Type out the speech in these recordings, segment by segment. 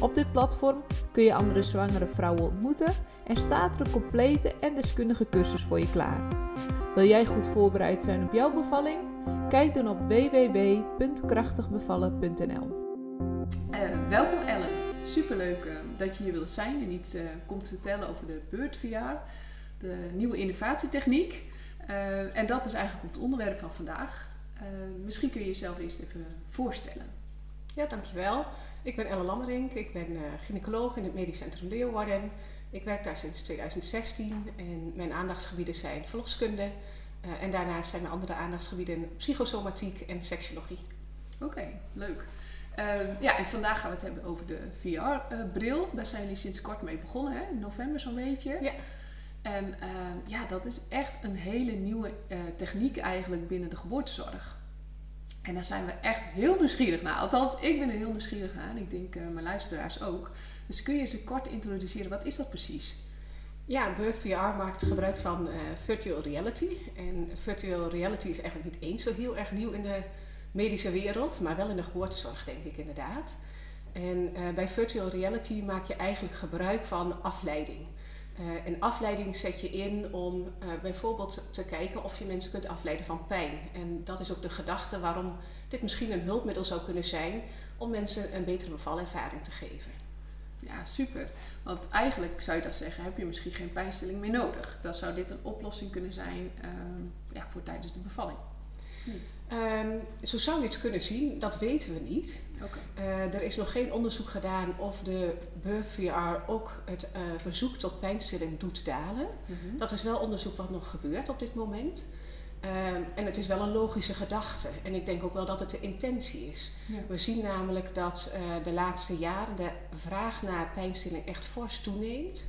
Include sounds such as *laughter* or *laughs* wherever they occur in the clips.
Op dit platform kun je andere zwangere vrouwen ontmoeten en staat er een complete en deskundige cursus voor je klaar. Wil jij goed voorbereid zijn op jouw bevalling? Kijk dan op www.krachtigbevallen.nl. Uh, welkom Ellen. Superleuk uh, dat je hier wilt zijn en iets uh, komt vertellen over de beurtverjaar, de nieuwe innovatietechniek. en dat is eigenlijk ons onderwerp van vandaag. misschien kun je jezelf eerst even voorstellen. Ja, dankjewel. Ik ben Elle Lammerink, ik ben uh, gynaecoloog in het Medisch Centrum Leeuwarden. Ik werk daar sinds 2016 en mijn aandachtsgebieden zijn verloskunde. Uh, en daarnaast zijn mijn andere aandachtsgebieden psychosomatiek en seksologie. Oké, leuk. Uh, ja, en vandaag gaan we het hebben over de VR-bril. Daar zijn jullie sinds kort mee begonnen, hè? in november zo'n beetje. Ja. En ehm, ja, dat is echt een hele nieuwe eh, techniek eigenlijk binnen de geboortezorg. En daar zijn we echt heel nieuwsgierig naar. Althans, ik ben er heel nieuwsgierig naar. En ik denk uh, mijn luisteraars ook. Dus kun je ze kort introduceren. Wat is dat precies? Ja, Birth VR maakt gebruik van uh, virtual reality. En virtual reality is eigenlijk niet eens zo heel erg nieuw in de medische wereld. Maar wel in de geboortezorg, denk ik inderdaad. En uh, bij virtual reality maak je eigenlijk gebruik van afleiding. Uh, en afleiding zet je in om uh, bijvoorbeeld te kijken of je mensen kunt afleiden van pijn. En dat is ook de gedachte waarom dit misschien een hulpmiddel zou kunnen zijn om mensen een betere bevalervaring te geven. Ja, super. Want eigenlijk zou je dat zeggen, heb je misschien geen pijnstilling meer nodig. Dan zou dit een oplossing kunnen zijn uh, ja, voor tijdens de bevalling. Um, zo zou je het kunnen zien, dat weten we niet. Okay. Uh, er is nog geen onderzoek gedaan of de Birth VR ook het uh, verzoek tot pijnstilling doet dalen. Mm -hmm. Dat is wel onderzoek wat nog gebeurt op dit moment. Um, en het is wel een logische gedachte. En ik denk ook wel dat het de intentie is. Ja. We zien namelijk dat uh, de laatste jaren de vraag naar pijnstilling echt fors toeneemt.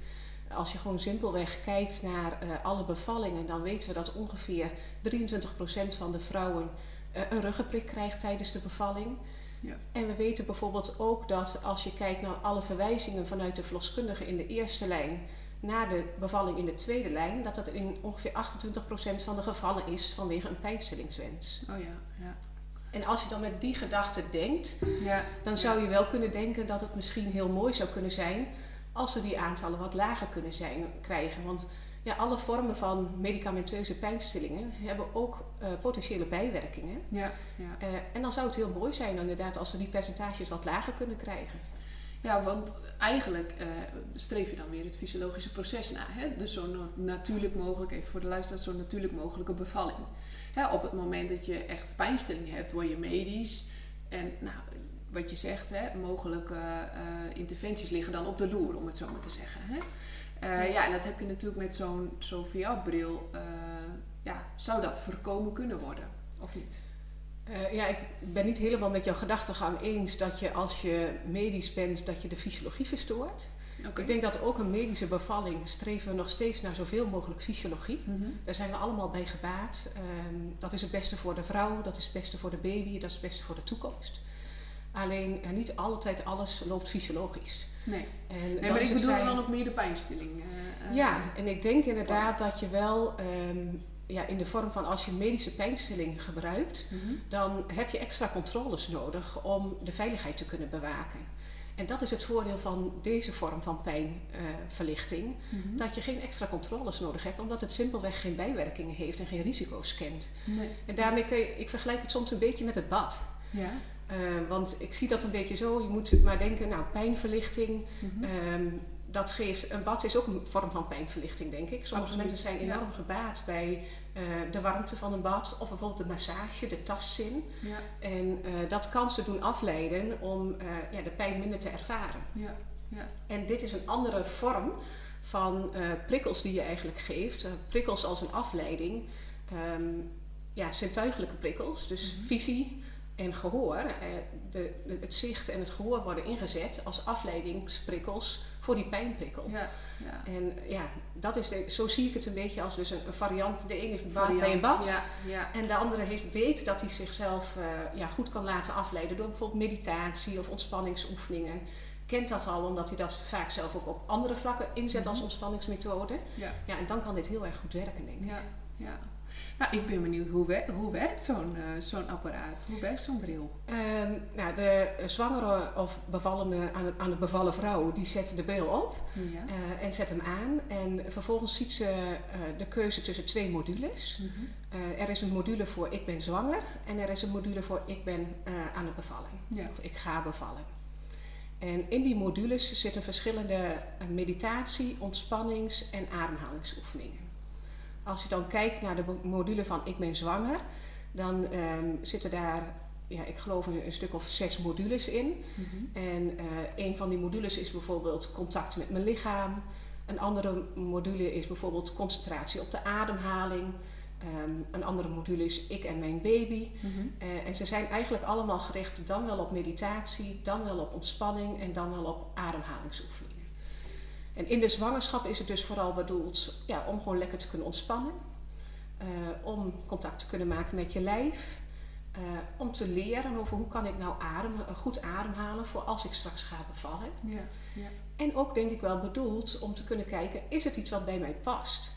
Als je gewoon simpelweg kijkt naar uh, alle bevallingen, dan weten we dat ongeveer 23% van de vrouwen uh, een ruggenprik krijgt tijdens de bevalling. Ja. En we weten bijvoorbeeld ook dat als je kijkt naar alle verwijzingen vanuit de verloskundige in de eerste lijn naar de bevalling in de tweede lijn, dat dat in ongeveer 28% van de gevallen is vanwege een pijnstillingswens. Oh ja, ja. En als je dan met die gedachte denkt, ja. dan zou je wel kunnen denken dat het misschien heel mooi zou kunnen zijn als we die aantallen wat lager kunnen zijn, krijgen. Want ja, alle vormen van medicamenteuze pijnstillingen hebben ook uh, potentiële bijwerkingen. Ja, ja. Uh, en dan zou het heel mooi zijn inderdaad als we die percentages wat lager kunnen krijgen. Ja, want eigenlijk uh, streef je dan weer het fysiologische proces na. Hè? Dus zo natuurlijk mogelijk, even voor de luisteraars, zo natuurlijk mogelijke bevalling. op het moment dat je echt pijnstilling hebt, word je medisch. En nou, wat je zegt, hè, mogelijke uh, interventies liggen dan op de loer, om het zo maar te zeggen. Hè? Uh, ja. en dat heb je natuurlijk met zo'n zo'n VR-bril. Uh, ja, zou dat voorkomen kunnen worden, of niet? ja, ik ben niet helemaal met jouw gedachtegang eens dat je als je medisch bent, dat je de fysiologie verstoort. Okay. Ik denk dat ook een medische bevalling streven we nog steeds naar zoveel mogelijk fysiologie. Mm -hmm. Daar zijn we allemaal bij gebaat. Um, dat is het beste voor de vrouw, dat is het beste voor de baby, dat is het beste voor de toekomst. Alleen uh, niet altijd alles loopt fysiologisch. Nee, en nee maar ik bedoel fijn... dan ook meer de pijnstilling. Uh, ja, en ik denk inderdaad dat je wel um, ja, in de vorm van als je medische pijnstilling gebruikt, mm -hmm. dan heb je extra controles nodig om de veiligheid te kunnen bewaken. En dat is het voordeel van deze vorm van pijnverlichting. Uh, mm -hmm. Dat je geen extra controles nodig hebt, omdat het simpelweg geen bijwerkingen heeft en geen risico's kent. Nee. En daarmee kun je, ik vergelijk het soms een beetje met het bad. Ja. Uh, want ik zie dat een beetje zo. Je moet maar denken, nou, pijnverlichting. Mm -hmm. um, dat geeft, een bad is ook een vorm van pijnverlichting, denk ik. Sommige Absoluut. mensen zijn enorm ja. gebaat bij uh, de warmte van een bad of bijvoorbeeld de massage, de tastzin. Ja. En uh, dat kan ze doen afleiden om ja, de pijn minder te ervaren. Ja. Ja. En dit is een andere vorm van prikkels die je eigenlijk geeft. prikkels als een afleiding. Um, ja, zintuigelijke prikkels, dus mm -hmm. visie, en gehoor, eh, de, de, het zicht en het gehoor worden ingezet als afleidingsprikkels voor die pijnprikkel. Ja, ja. En ja, dat is de, zo zie ik het een beetje als dus een, een variant. De een heeft baat bij een bad Ja, ja. en de andere heeft, weet dat hij zichzelf eh, ja, goed kan laten afleiden door bijvoorbeeld meditatie of ontspanningsoefeningen. Kent dat al omdat hij dat vaak zelf ook op andere vlakken inzet als Mhm. ontspanningsmethode. ja. Ja, en dan kan dit heel erg goed werken, denk ik. Ja, ja. Nou, ik ben benieuwd, hoe, hoe werkt zo'n eh, zo'n apparaat? Hoe werkt zo'n bril? Ehm, nou, de zwangere of bevallende aan, het- aan de bevallen vrouw, die zet de bril op Ja. eh, en zet hem aan. En vervolgens ziet ze eh, de keuze tussen twee modules. Mhm. Er is een module voor ik ben zwanger en er is een module voor ik ben aan het bevallen. Ja. Of ik ga bevallen. En in die modules zitten verschillende meditatie, ontspannings- en ademhalingsoefeningen. Als je dan kijkt naar de module van ik ben zwanger, dan ehm, zitten daar, ja, ik geloof een, een stuk of zes modules in. Mhm. En eh, een van die modules is bijvoorbeeld contact met mijn lichaam. Een andere module is bijvoorbeeld concentratie op de ademhaling. Ehm, een andere module is ik en mijn baby. Mhm. Eh, en ze zijn eigenlijk allemaal gericht dan wel op meditatie, dan wel op ontspanning en dan wel op ademhalingsoefeningen. En in de zwangerschap is het dus vooral bedoeld ja, om gewoon lekker te kunnen ontspannen. eh, om contact te kunnen maken met je lijf. eh, om te leren over hoe kan ik nou ademen, eh, goed ademhalen voor als ik straks ga bevallen. Ja, ja. En ook denk ik wel bedoeld om te kunnen kijken, is het iets wat bij mij past?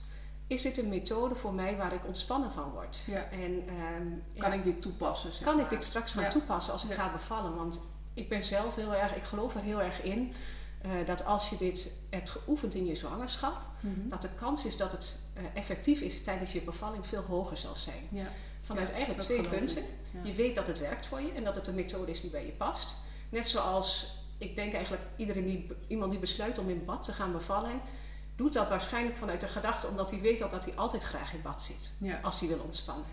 Is dit een methode voor mij waar ik ontspannen van word? Ja. En, ehm, Kan ik dit toepassen? zeg kan ik dit straks gaan toepassen als ik ga bevallen? Want ik ben zelf heel erg, ik geloof er heel erg in eh, dat als je dit hebt geoefend in je zwangerschap, Mhm. dat de kans is dat het eh, effectief is tijdens je bevalling veel hoger zal zijn. Ja. Vanuit Ja, eigenlijk twee punten. Ja. Je weet dat het werkt voor je en dat het een methode is die bij je past. Net zoals ik denk eigenlijk iedereen die, iemand die besluit om in bad te gaan bevallen, doet dat waarschijnlijk vanuit de gedachte omdat hij weet dat, dat hij altijd graag in bad zit. Ja. Als hij wil ontspannen.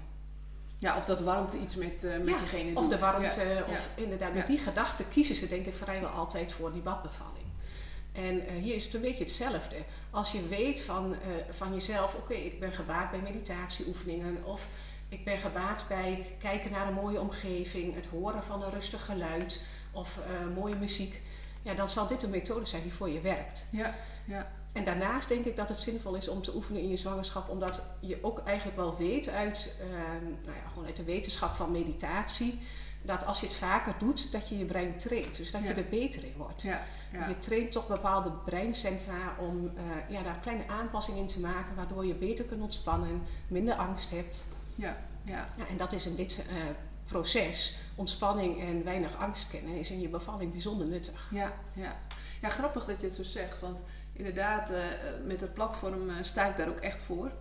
ja, of dat warmte iets met, eh, met diegene Of de warmte, of inderdaad, met die gedachte kiezen ze denk ik vrijwel altijd voor die badbevalling. En eh, hier is het een beetje hetzelfde. Als je weet van, eh, van jezelf, oké, ik ben gebaat bij meditatieoefeningen of ik ben gebaat bij kijken naar een mooie omgeving, het horen van een rustig geluid of eh, mooie muziek, ja, dan zal dit een methode zijn die voor je werkt. Ja, ja. En daarnaast denk ik dat het zinvol is om te oefenen in je zwangerschap, omdat je ook eigenlijk wel weet uit, nou ja, gewoon uit de wetenschap van meditatie, dat als je het vaker doet, dat je je brein traint. Dus dat Ja. je er beter in wordt. ja, ja. Je traint toch bepaalde breincentra om eh, ja, daar kleine aanpassing in te maken, waardoor je beter kunt ontspannen, minder angst hebt. ja, ja. En dat is in dit eh, proces, ontspanning en weinig angst kennen, is in je bevalling bijzonder nuttig. Ja, ja. ja, grappig dat je het zo zegt. Want inderdaad, eh, met het platform sta ik daar ook echt voor.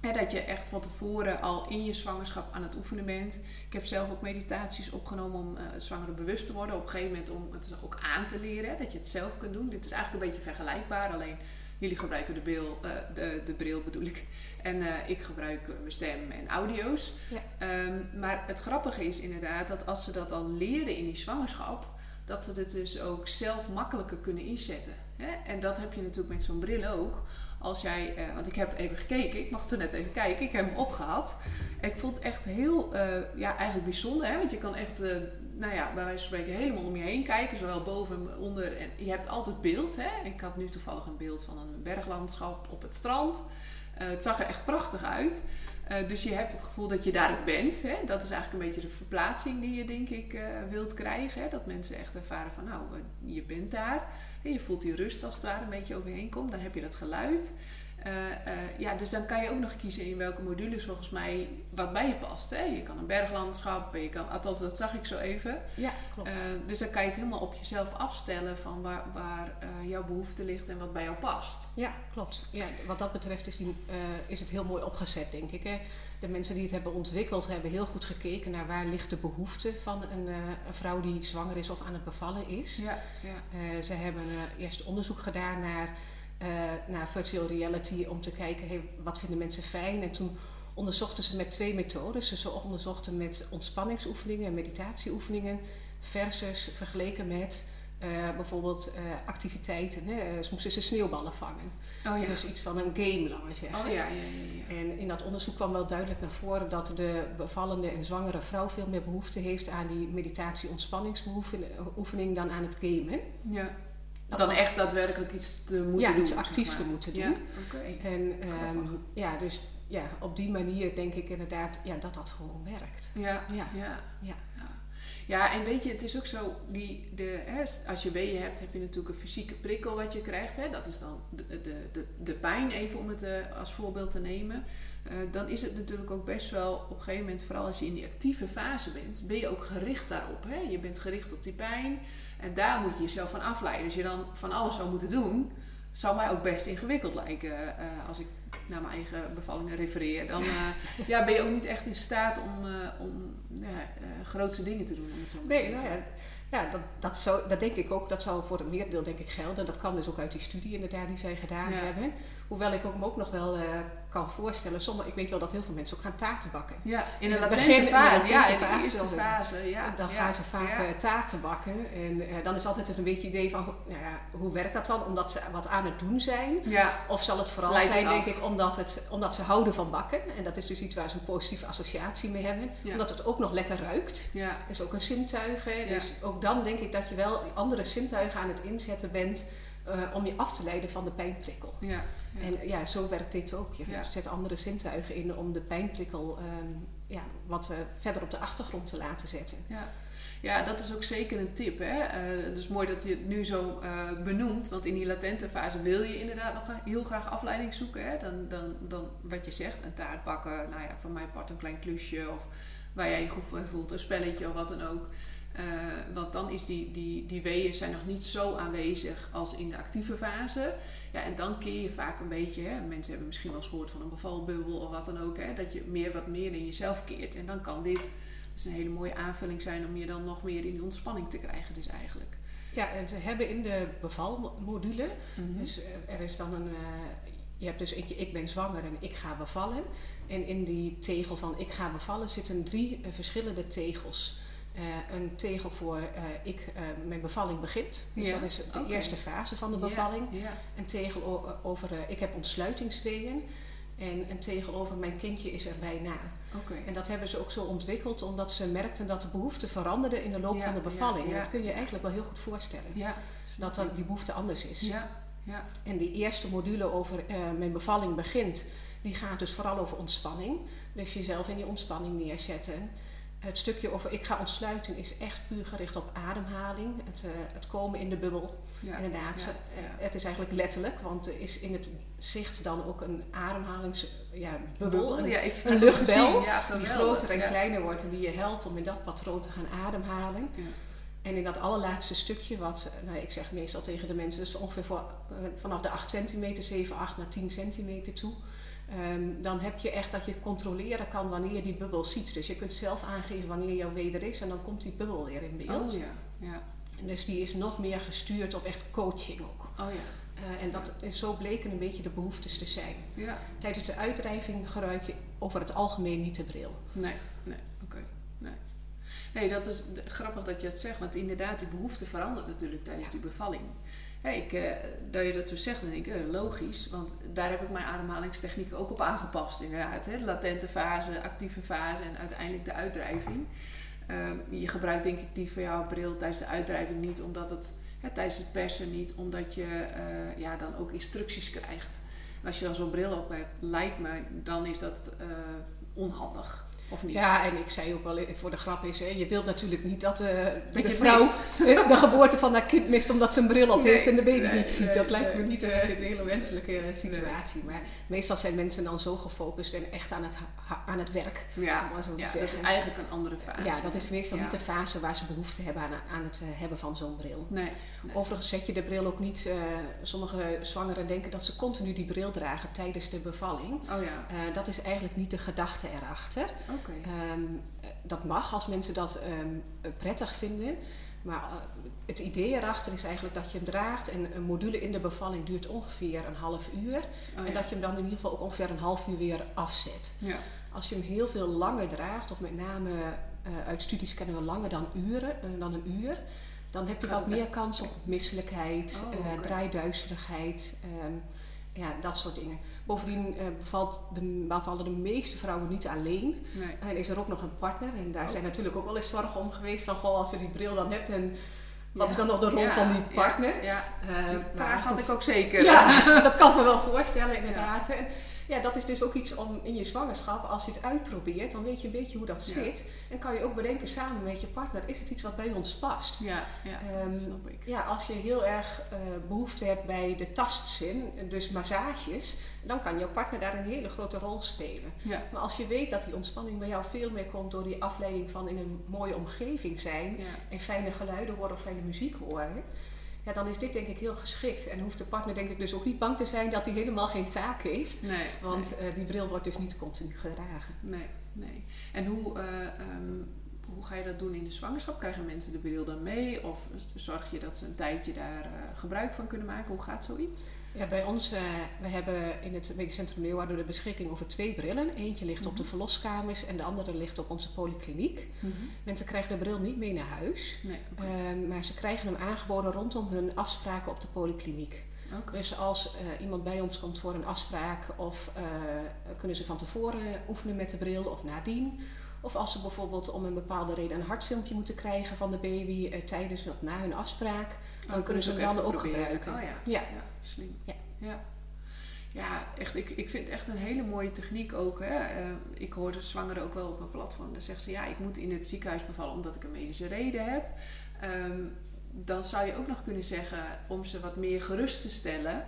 Hè, dat je echt van tevoren al in je zwangerschap aan het oefenen bent. Ik heb zelf ook meditaties opgenomen om eh zwangeren bewust te worden. Op een gegeven moment om het ook aan te leren. hè, Dat je het zelf kunt doen. Dit is eigenlijk een beetje vergelijkbaar. Alleen jullie gebruiken de bril, eh, de, de bril bedoel ik. En eh, ik gebruik mijn stem en audio's. Ja. Ehm, maar het grappige is inderdaad dat als ze dat al leren in die zwangerschap dat ze het dus ook zelf makkelijker kunnen inzetten. En dat heb je natuurlijk met zo'n bril ook. Als jij, eh, want ik heb even gekeken, ik mag toen net even kijken, ik heb hem opgehaald. En ik vond het echt heel, eh, ja, eigenlijk bijzonder. Hè? Want je kan echt, eh, nou ja, bij wijze van spreken helemaal om je heen kijken. Zowel boven en onder. En je hebt altijd beeld. Hè? Ik had nu toevallig een beeld van een berglandschap op het strand. Het zag er echt prachtig uit. Dus je hebt het gevoel dat je daar bent. Hè? Dat is eigenlijk een beetje de verplaatsing die je denk ik wilt krijgen. Hè? Dat mensen echt ervaren van nou, je bent daar. Je voelt die rust als het ware een beetje overheen komt. Dan heb je dat geluid. Eh, eh, ja, dus dan kan je ook nog kiezen in welke modules volgens mij wat bij je past. Hè? Je kan een berglandschap, je kan, althans dat zag ik zo even. Ja, klopt. Eh, dus dan kan je het helemaal op jezelf afstellen van waar, waar jouw behoefte ligt en wat bij jou past. Ja, klopt. Ja, wat dat betreft is, die, is het heel mooi opgezet, denk ik. Hè. De mensen die het hebben ontwikkeld hebben heel goed gekeken naar waar ligt de behoefte van een, een vrouw die zwanger is of aan het bevallen is. Ja, ja. Ze hebben eerst onderzoek gedaan naar, eh, naar virtual reality om te kijken hey, wat vinden mensen fijn. En toen onderzochten ze met twee methodes. Dus ze onderzochten met ontspanningsoefeningen en meditatieoefeningen versus vergeleken met bijvoorbeeld activiteiten. Hè? Ze moesten ze sneeuwballen vangen. Oh, ja. Dus iets van een game, laten we zeggen. Oh, ja, ja, ja, ja, En in dat onderzoek kwam wel duidelijk naar voren dat de bevallende en zwangere vrouw veel meer behoefte heeft aan die meditatie-ontspanningsoefening dan aan het gamen. Ja. Dan echt daadwerkelijk iets te moeten ja, doen. iets actiefs te moeten doen. Ja, oké. En um, ja, dus ja, op die manier denk ik inderdaad ja, dat dat gewoon werkt. Ja, ja. ja. ja. Ja, en weet je, het is ook zo, die, de, hè, als je weeën hebt, heb je natuurlijk een fysieke prikkel wat je krijgt. Hè? Dat is dan de, de, de, de pijn, even om het uh, als voorbeeld te nemen. Uh, dan is het natuurlijk ook best wel op een gegeven moment, vooral als je in die actieve fase bent, ben je ook gericht daarop. Hè? Je bent gericht op die pijn en daar moet je jezelf van afleiden. Dus je dan van alles zou moeten doen, zou mij ook best ingewikkeld lijken uh, als ik naar mijn eigen bevallingen refereer, dan uh, *laughs* ja, ben je ook niet echt in staat om, om ja, grootste dingen te doen. Om het zo nee, nou ja, ja dat, dat, zou, dat denk ik ook. Dat zal voor een meerdeel denk ik gelden. Dat kwam dus ook uit die studie inderdaad die zij gedaan ja. hebben. Hoewel ik ook, me ook nog wel kan voorstellen. Sommige, ik weet wel dat heel veel mensen ook gaan taarten bakken. Ja, in een latente fase. Ja, in de fase. fase ja, dan ja, gaan ze vaak ja. taarten bakken. En uh, dan is altijd een beetje het idee van, nou ja, hoe werkt dat dan? Omdat ze wat aan het doen zijn? Ja. Of zal het vooral Leidt zijn, het denk ik, omdat, het, omdat ze houden van bakken. En dat is dus iets waar ze een positieve associatie mee hebben. Omdat het ook nog lekker ruikt. Ja. Dat is ook een zintuigen. Dus ook dan denk ik dat je wel andere zintuigen aan het inzetten bent... Uh, om je af te leiden van de pijnprikkel. Ja, ja. En ja, zo werkt dit ook. Je Ja. zet andere zintuigen in om de pijnprikkel ehm, ja, wat uh, verder op de achtergrond te laten zetten. Ja. Ja, dat is ook zeker een tip. Hè? Uh, het is mooi dat je het nu zo uh, benoemt. Want in die latente fase wil je inderdaad nog heel graag afleiding zoeken. Hè? Dan, dan, dan wat je zegt, een taart bakken. Nou ja, van mijn part een klein klusje. Of waar jij je goed bij voelt, een spelletje of wat dan ook. Uh, want dan is die, die, die weeën zijn nog niet zo aanwezig als in de actieve fase. Ja, en dan keer je vaak een beetje, hè, mensen hebben misschien wel eens gehoord van een bevalbubbel of wat dan ook, hè, dat je meer wat meer in jezelf keert. En dan kan dit dus een hele mooie aanvulling zijn om je dan nog meer in die ontspanning te krijgen, dus eigenlijk. Ja, en ze hebben in de bevalmodule, mm-hmm. dus er is dan een, uh, je hebt dus eentje, ik ben zwanger en ik ga bevallen. En in die tegel van ik ga bevallen zitten drie uh, verschillende tegels. Uh, een tegel voor uh, ik, uh, mijn bevalling begint. Dus ja. dat is de okay. eerste fase van de bevalling. Ja. Ja. Een tegel over ik heb ontsluitingsweeën. En een tegel over mijn kindje is er bijna. Okay. En dat hebben ze ook zo ontwikkeld omdat ze merkten dat de behoefte veranderde in de loop van de bevalling. En dat kun je eigenlijk wel heel goed voorstellen. dat dan die behoefte anders is. Ja. Ja. En die eerste module over mijn bevalling begint, die gaat dus vooral over ontspanning. Dus jezelf in die ontspanning neerzetten. Het stukje over ik ga ontsluiten is echt puur gericht op ademhaling. Het, uh, het komen in de bubbel. Ja, Inderdaad, ja, ja. het is eigenlijk letterlijk, want er is in het zicht dan ook een ademhalingsbubbel, een, ja, een luchtbel die groter en kleiner wordt en die je helpt om in dat patroon te gaan ademhalen. En in dat allerlaatste stukje, wat nou, ik zeg meestal tegen de mensen, dus ongeveer voor, uh, vanaf de 8 centimeter, 7, 8 naar 10 centimeter toe. Um, dan heb je echt dat je controleren kan wanneer je die bubbel ziet. Dus je kunt zelf aangeven wanneer jouw weder is en dan komt die bubbel weer in beeld. Oh, ja. Ja. En dus die is nog meer gestuurd op echt coaching ook. Oh, ja. Uh, en dat is zo bleken een beetje de behoeftes te zijn. Ja. Tijdens de uitdrijving gebruik je over het algemeen niet de bril. Nee, nee, oké. Okay. Nee. nee, dat is grappig dat je het zegt, want inderdaad, die behoefte verandert natuurlijk tijdens ja. die bevalling. Hey, ik, uh, dat je dat zo zegt, dan denk ik, uh, logisch. Want daar heb ik mijn ademhalingstechniek ook op aangepast. Inderdaad, hè? latente fase, actieve fase en uiteindelijk de uitdrijving. Uh, je gebruikt denk ik die van jouw bril tijdens de uitdrijving niet, omdat het hè, tijdens het persen niet, omdat je uh, ja, dan ook instructies krijgt. En als je dan zo'n bril op hebt, lijkt me, dan is dat onhandig. Of niet? Ja, en ik zei ook wel voor de grap is, hè, je wilt natuurlijk niet dat, uh, dat de vrouw mist. *laughs* de geboorte van haar kind mist omdat ze een bril op nee, heeft en de baby nee, niet ziet. Dat lijkt me niet uh, een hele wenselijke situatie. Maar meestal zijn mensen dan zo gefocust en echt aan het, aan het werk. Ja, maar zo ja dat is eigenlijk een andere fase. Ja, dat is meestal ja. niet de fase waar ze behoefte hebben aan, aan het hebben van zo'n bril. Nee, Overigens zet je de bril ook niet, uh, sommige zwangeren denken dat ze continu die bril dragen tijdens de bevalling. Oh ja. dat is eigenlijk niet de gedachte erachter. Okay. Um, dat mag als mensen dat um, prettig vinden. Maar uh, het idee erachter is eigenlijk dat je hem draagt. En een module in de bevalling duurt ongeveer een half uur. Oh, ja. En dat je hem dan in ieder geval ook ongeveer een half uur weer afzet. Ja. Als je hem heel veel langer draagt, of met name uh, uit studies kennen we langer dan uren, uh, dan een uur. dan heb je Gaat wat meer kans op misselijkheid, Oh, eh draaiduizeligheid, ehm, ja, dat soort dingen. Bovendien eh, bevalt de, bevallen de meeste vrouwen niet alleen. Nee. En is er ook nog een partner. En daar Oh. zijn natuurlijk ook wel eens zorgen om geweest. Van, goh, als je die bril dan hebt en wat Ja. is dan nog de rol Ja, van die partner? Ja, Eh, die vraag had ik ook zeker. Ja, *laughs* dat kan me wel voorstellen inderdaad. En ja, dat is dus ook iets om in je zwangerschap, als je het uitprobeert, dan weet je een beetje hoe dat Ja. zit. En kan je ook bedenken samen met je partner, is het iets wat bij ons past? Ja, ja, Ehm, dat snap ik. Ja, als je heel erg eh, behoefte hebt bij de tastzin, dus massages, dan kan jouw partner daar een hele grote rol spelen. Ja, Maar als je weet dat die ontspanning bij jou veel meer komt door die afleiding van in een mooie omgeving zijn en fijne geluiden horen of fijne muziek horen, ja, dan is dit denk ik heel geschikt. En hoeft de partner denk ik dus ook niet bang te zijn dat hij helemaal geen taak heeft. Nee, Want eh, die bril wordt dus niet continu gedragen. nee, nee. En hoe, eh, ehm, hoe ga je dat doen in de zwangerschap? Krijgen mensen de bril dan mee? Of zorg je dat ze een tijdje daar eh, gebruik van kunnen maken? Hoe gaat zoiets? Ja, bij ons, eh, we hebben in het Medisch Centrum Leeuwarden de beschikking over twee brillen. Eentje ligt op de Mhm. verloskamers en de andere ligt op onze polykliniek. Mensen krijgen de bril niet mee naar huis. Nee, oké. eh, maar ze krijgen hem aangeboden rondom hun afspraken op de polykliniek. Dus als eh, iemand bij ons komt voor een afspraak, of eh, kunnen ze van tevoren oefenen met de bril of nadien. Of als ze bijvoorbeeld om een bepaalde reden een hartfilmpje moeten krijgen van de baby tijdens of na hun afspraak, dan kunnen ze hem dan ook proberen. gebruiken. Oh ja, Ja. ja slim. Ja. ja. Ja, echt, ik, ik vind het echt een hele mooie techniek ook. Hè. Eh, ik hoor de zwangeren ook wel op mijn platform. Dan zegt ze, ja, ik moet in het ziekenhuis bevallen omdat ik een medische reden heb. Ehm, dan zou je ook nog kunnen zeggen, om ze wat meer gerust te stellen...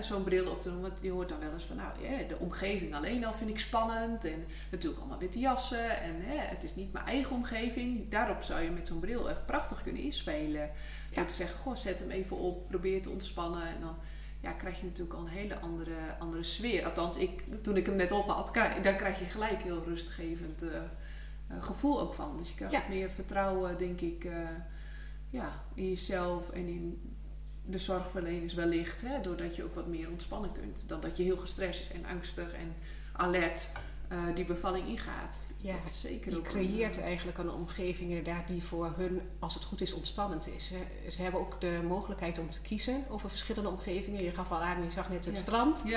zo'n bril op te doen. Want je hoort dan wel eens van, nou, ja, de omgeving alleen al vind ik spannend. En natuurlijk allemaal witte jassen. En hè, het is niet mijn eigen omgeving. Daarop zou je met zo'n bril echt prachtig kunnen inspelen. Door te zeggen, goh, zet hem even op, probeer te ontspannen. En dan ja, krijg je natuurlijk al een hele andere, andere sfeer. Althans, ik, toen ik hem net op had, krijg- dan krijg je gelijk heel rustgevend eh, eh, gevoel ook van. Dus je krijgt Ja. meer vertrouwen, denk ik, eh, ja, in jezelf en in de zorgverleners wellicht. Hè, doordat je ook wat meer ontspannen kunt. Dan dat je heel gestrest en angstig en alert eh, die bevalling ingaat. Dus Ja, dat is zeker Je ook een- creëert eigenlijk een omgeving inderdaad die voor hun, als het goed is, ontspannend is. hè. Ze hebben ook de mogelijkheid om te kiezen over verschillende omgevingen. Je gaf al aan, je zag net het Ja. strand. Ja,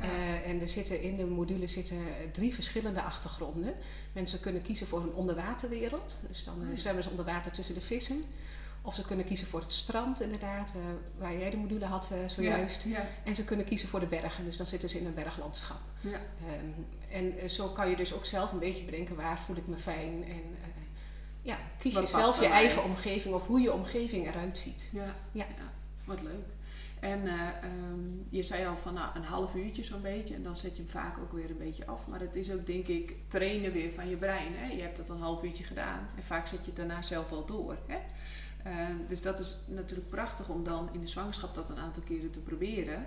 ja. Eh, en er zitten in de module zitten drie verschillende achtergronden. Mensen kunnen kiezen voor een onderwaterwereld. Dus dan eh, Oh zwemmen ze onder water tussen de vissen. Of ze kunnen kiezen voor het strand, inderdaad, eh, waar jij de module had eh, zojuist. Ja, En ze kunnen kiezen voor de bergen, dus dan zitten ze in een berglandschap. ja. Ehm, en eh, zo kan je dus ook zelf een beetje bedenken waar voel ik me fijn. En ja, kies Wat je zelf je mij. eigen omgeving of hoe je omgeving eruit ziet. Ja, Ja. ja. wat leuk. En eh, ehm, je zei al van nou, een half uurtje zo'n beetje en dan zet je hem vaak ook weer een beetje af. Maar het is ook denk ik trainen weer van je brein. Hè? Je hebt dat een half uurtje gedaan en vaak zet je het daarna zelf wel door. Hè? Eh, dus dat is natuurlijk prachtig om dan in de zwangerschap dat een aantal keren te proberen.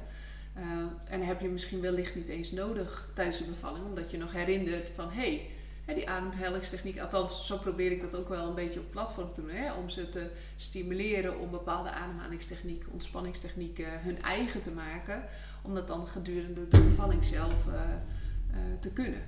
Eh, en heb je misschien wellicht niet eens nodig tijdens de bevalling, omdat je nog herinnert van hé, hey, die ademhalingstechniek, althans zo probeer ik dat ook wel een beetje op platform te doen, hè, om ze te stimuleren om bepaalde ademhalingstechnieken, ontspanningstechnieken hun eigen te maken, om dat dan gedurende de bevalling zelf eh, te kunnen.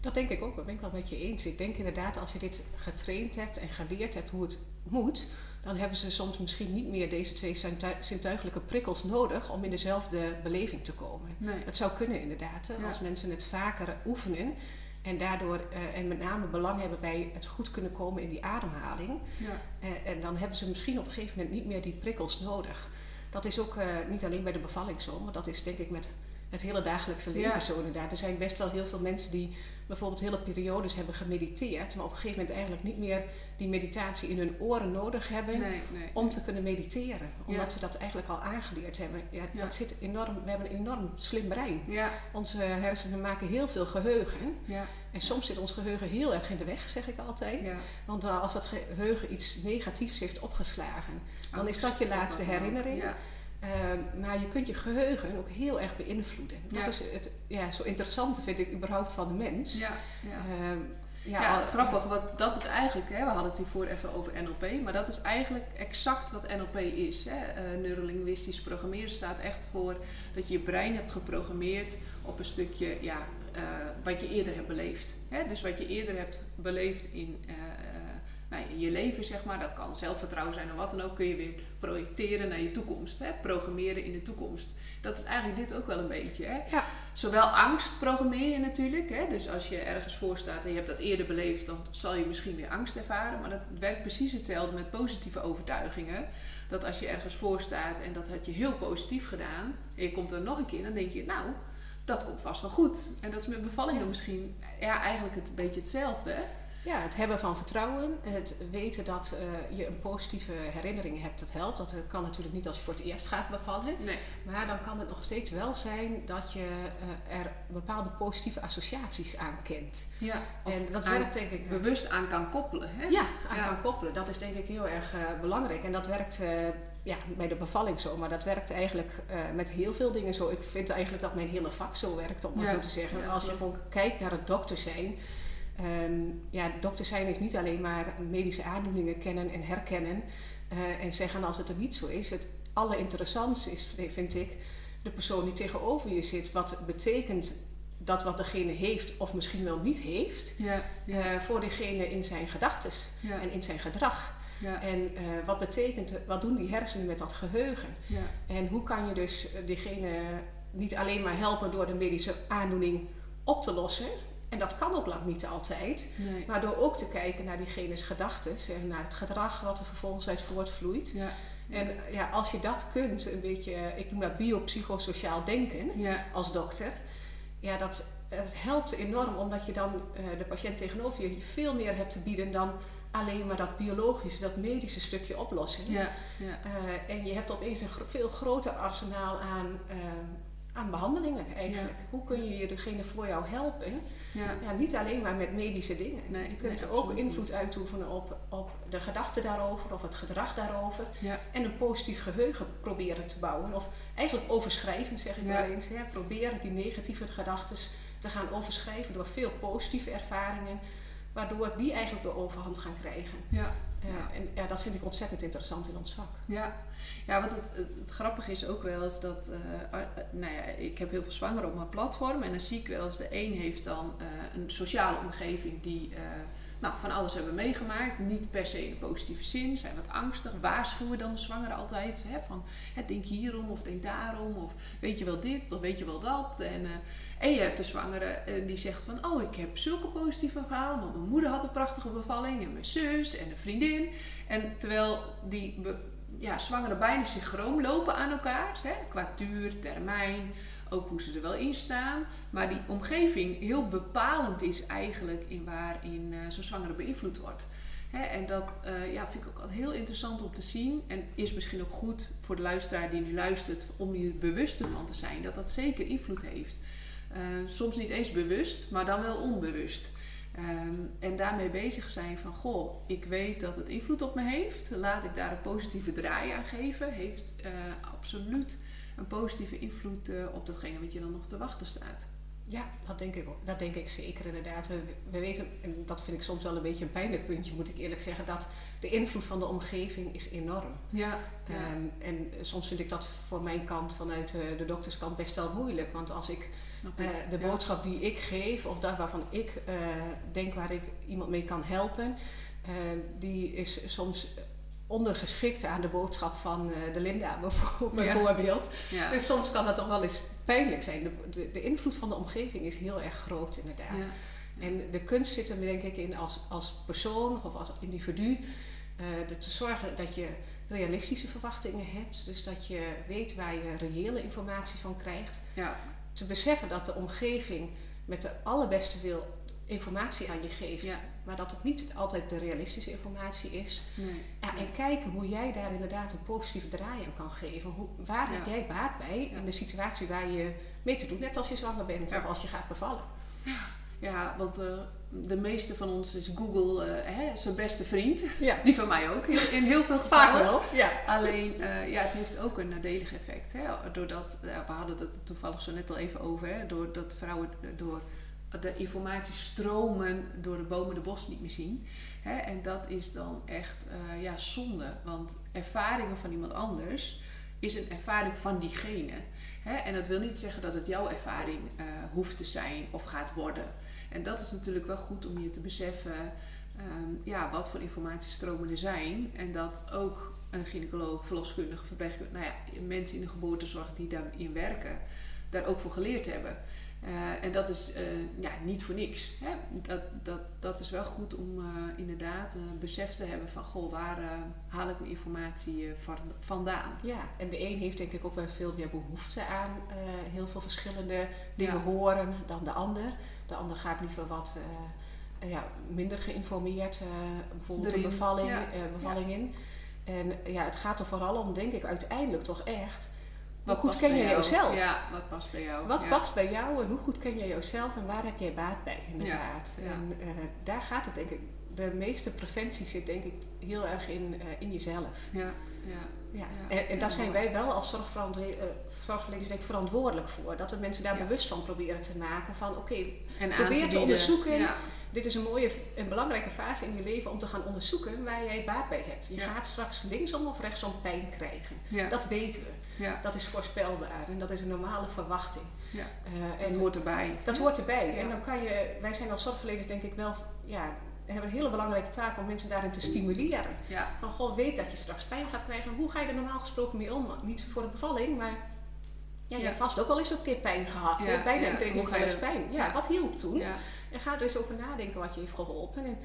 Dat denk ik ook, dat ben ik wel met je eens. Ik denk inderdaad, als je dit getraind hebt en geleerd hebt hoe het moet, dan hebben ze soms misschien niet meer deze twee zintu- zintuigelijke prikkels nodig om in dezelfde beleving te komen. Nee. Het zou kunnen inderdaad, Ja. als mensen het vaker oefenen en daardoor eh, en met name belang hebben bij het goed kunnen komen in die ademhaling. Ja. Eh, en dan hebben ze misschien op een gegeven moment niet meer die prikkels nodig. Dat is ook eh, niet alleen bij de bevalling zo, maar dat is denk ik met het hele dagelijkse leven Ja. zo inderdaad. Er zijn best wel heel veel mensen die bijvoorbeeld hele periodes hebben gemediteerd, maar op een gegeven moment eigenlijk niet meer die meditatie in hun oren nodig hebben Nee, nee. om te kunnen mediteren. Omdat Ja. ze dat eigenlijk al aangeleerd hebben. Ja, Ja. Dat zit enorm, we hebben een enorm slim brein. Ja, Onze hersenen maken heel veel geheugen. ja, En soms zit ons geheugen heel erg in de weg, zeg ik altijd. ja. Want eh, als dat geheugen iets negatiefs heeft opgeslagen, dan is Angst dat je laatste herinnering. Ehm, maar je kunt je geheugen ook heel erg beïnvloeden. Dat Ja. is het ja, zo interessante vind ik überhaupt van de mens. ja, ja. Ehm, ja, Ja, al- grappig, want dat is eigenlijk, hè, we hadden het hiervoor even over NLP, maar dat is eigenlijk exact wat NLP is. Hè. Eh, neurolinguistisch programmeren staat echt voor dat je je brein hebt geprogrammeerd op een stukje ja, eh, wat je eerder hebt beleefd. Hè. Dus wat je eerder hebt beleefd in eh, je leven, zeg maar. Dat kan zelfvertrouwen zijn of wat dan ook. Kun je weer projecteren naar je toekomst. Hè? Programmeren in de toekomst. Dat is eigenlijk dit ook wel een beetje. Hè? Ja. Zowel angst programmeer je natuurlijk. Hè? Dus als je ergens voor staat en je hebt dat eerder beleefd, dan zal je misschien weer angst ervaren. Maar dat werkt precies hetzelfde met positieve overtuigingen. Dat als je ergens voor staat en dat had je heel positief gedaan, en je komt er nog een keer, dan denk je, nou, dat komt vast wel goed. En dat is met bevallingen misschien ja, eigenlijk het, een beetje hetzelfde. Ja, het hebben van vertrouwen, het weten dat uh, je een positieve herinnering hebt, dat helpt. Dat kan natuurlijk niet als je voor het eerst gaat bevallen. Nee. Maar dan kan het nog steeds wel zijn dat je uh, er bepaalde positieve associaties aan kent. Ja, en dat werkt denk ik... Bewust aan kan koppelen. Hè? Ja, aan ja. kan koppelen. Dat is denk ik heel erg uh, belangrijk. En dat werkt ja, bij de bevalling zo, maar dat werkt eigenlijk met heel veel dingen zo. Ik vind eigenlijk dat mijn hele vak zo werkt, om maar zo te zeggen. Ja, als je gewoon kijkt naar het dokter zijn Um, ja, dokter zijn is niet alleen maar medische aandoeningen kennen en herkennen uh, en zeggen als het er niet zo is. Het allerinteressantste is, vind ik, de persoon die tegenover je zit. Wat betekent dat wat degene heeft of misschien wel niet heeft ja, ja. Uh, voor diegene in zijn gedachten ja. en in zijn gedrag. En uh, wat betekent, wat doen die hersenen met dat geheugen? En hoe kan je dus diegene niet alleen maar helpen door de medische aandoening op te lossen, en dat kan ook lang niet altijd. Nee. Maar door ook te kijken naar diegene's gedachten en naar het gedrag wat er vervolgens uit voortvloeit. Ja. En ja, als je dat kunt, een beetje, ik noem dat biopsychosociaal denken ja. als dokter. Ja, dat, het helpt enorm omdat je dan uh, de patiënt tegenover je veel meer hebt te bieden dan alleen maar dat biologische, dat medische stukje oplossing. Ja, ja. Uh, en je hebt opeens een gro veel groter arsenaal aan, uh, aan behandelingen eigenlijk. Ja. Hoe kun je degene voor jou helpen? Ja. Ja, niet alleen maar met medische dingen. Nee, je kunt nee, ook invloed niet. uitoefenen op, op de gedachten daarover of het gedrag daarover. Ja. En een positief geheugen proberen te bouwen. Of eigenlijk overschrijven, zeg ik wel eens. Hè. Proberen die negatieve gedachten te gaan overschrijven door veel positieve ervaringen. Waardoor die eigenlijk de overhand gaan krijgen. Ja. En ja, dat vind ik ontzettend interessant in ons vak. Ja, ja wat het, het, grappige is ook wel eens dat, eh, nou ja, ik heb heel veel zwangeren op mijn platform en dan zie ik wel eens de een heeft dan eh, een sociale omgeving die eh, nou, van alles hebben meegemaakt, niet per se in de positieve zin, zijn wat angstig, waarschuwen dan de zwangere altijd hè, van hè, denk hierom of denk daarom of weet je wel dit of weet je wel dat en, en je hebt de zwangere eh, die zegt van oh ik heb zulke positieve verhalen, want mijn moeder had een prachtige bevalling en mijn zus en een vriendin en terwijl die ja, zwangeren bijna synchroon lopen aan elkaar. Hè? Qua duur, termijn, ook hoe ze er wel in staan. Maar die omgeving heel bepalend is eigenlijk in waarin eh, zo'n zwangere beïnvloed wordt. Hè? En dat eh, ja, vind ik ook heel interessant om te zien. En is misschien ook goed voor de luisteraar die nu luistert om je bewust ervan te zijn. Dat dat zeker invloed heeft. Eh, soms niet eens bewust, maar dan wel onbewust. Ehm, en daarmee bezig zijn van, goh, ik weet dat het invloed op me heeft. Laat ik daar een positieve draai aan geven. Heeft absoluut een positieve invloed eh, op datgene wat je dan nog te wachten staat. Ja, dat denk ik ook. Dat denk ik zeker inderdaad. We, we weten, en dat vind ik soms wel een beetje een pijnlijk puntje, moet ik eerlijk zeggen, dat de invloed van de omgeving is enorm. Ja, Ehm, en soms vind ik dat voor mijn kant, vanuit eh, de dokterskant, best wel moeilijk. Want als ik eh, de Ja. boodschap die ik geef, of dat waarvan ik denk waar ik iemand mee kan helpen, die is soms ondergeschikt aan de boodschap van eh, de Linda *laughs* Ja. bijvoorbeeld. Ja. Dus soms kan dat toch wel eens pijnlijk zijn. De, de, de invloed van de omgeving is heel erg groot inderdaad. Ja. En de kunst zit er denk ik in als, als persoon of als individu er te zorgen dat je realistische verwachtingen hebt. Dus dat je weet waar je reële informatie van krijgt. Ja. Te beseffen dat de omgeving met de allerbeste wil informatie aan je geeft. Ja. Maar dat het niet altijd de realistische informatie is. Nee. Ja, en kijken hoe jij daar inderdaad een positieve draai aan kan geven. Hoe, waar Ja. heb jij baat bij in de situatie waar je mee te doen hebt als je zwanger bent of als je gaat bevallen? Ja, want eh, de meeste van ons is Google eh, hè, zijn beste vriend. Ja, Die van mij ook, in heel veel gevallen. Ja. Alleen, eh, ja, het heeft ook een nadelig effect. Hè? Doordat, we hadden het er toevallig zo net al even over, hè? doordat vrouwen door de informatie stromen door de bomen de bos niet meer zien. Hè? En dat is dan echt eh, ja, zonde, want ervaringen van iemand anders is een ervaring van diegene. Hè? En dat wil niet zeggen dat het jouw ervaring eh, hoeft te zijn of gaat worden. En dat is natuurlijk wel goed om je te beseffen ehm, ja, wat voor informatiestromen er zijn. En dat ook een gynaecoloog, verloskundige, verpleegkundige, nou ja, mensen in de geboortezorg die daarin werken, daar ook voor geleerd hebben. Uh, en dat is uh, ja, niet voor niks. Hè? Dat, dat, dat is wel goed om uh, inderdaad besef te hebben van goh, waar haal ik mijn informatie van, vandaan. Ja, en de een heeft denk ik ook wel veel meer behoefte aan heel veel verschillende dingen ja. horen dan de ander. De ander gaat liever wat ja, minder geïnformeerd, bijvoorbeeld Erin. een bevalling, ja. bevalling in. En ja, het gaat er vooral om, denk ik, uiteindelijk toch echt wat hoe goed ken je jezelf? Ja, wat past bij jou? Wat past bij jou en hoe goed ken je jezelf en waar heb jij baat bij, inderdaad. Ja, En uh, daar gaat het denk ik. De meeste preventie zit denk ik heel erg in, uh, in jezelf. Ja, ja. Ja. En, en daar zijn wij wel als zorgverleners uh, denk ik verantwoordelijk voor. Dat we mensen daar bewust van proberen te maken. Van oké, okay, probeer te onderzoeken. Ja. Dit is een mooie en belangrijke fase in je leven om te gaan onderzoeken waar jij baat bij hebt. Je gaat straks linksom of rechtsom pijn krijgen. Dat weten we. Ja. Dat is voorspelbaar en dat is een normale verwachting. Ja. Uh, en dat hoort erbij. Dat hoort erbij. En dan kan je, wij zijn als zorgverleners denk ik wel, ja, hebben een hele belangrijke taak om mensen daarin te stimuleren. Ja. Van goh, weet dat je straks pijn gaat krijgen. Hoe ga je er normaal gesproken mee om? Niet voor de bevalling, maar ja, je hebt vast ook wel eens een keer pijn gehad. Ja, Bijna iedereen heeft wel eens pijn. Ja, wat hielp toen? En ga er eens over nadenken wat je heeft geholpen. En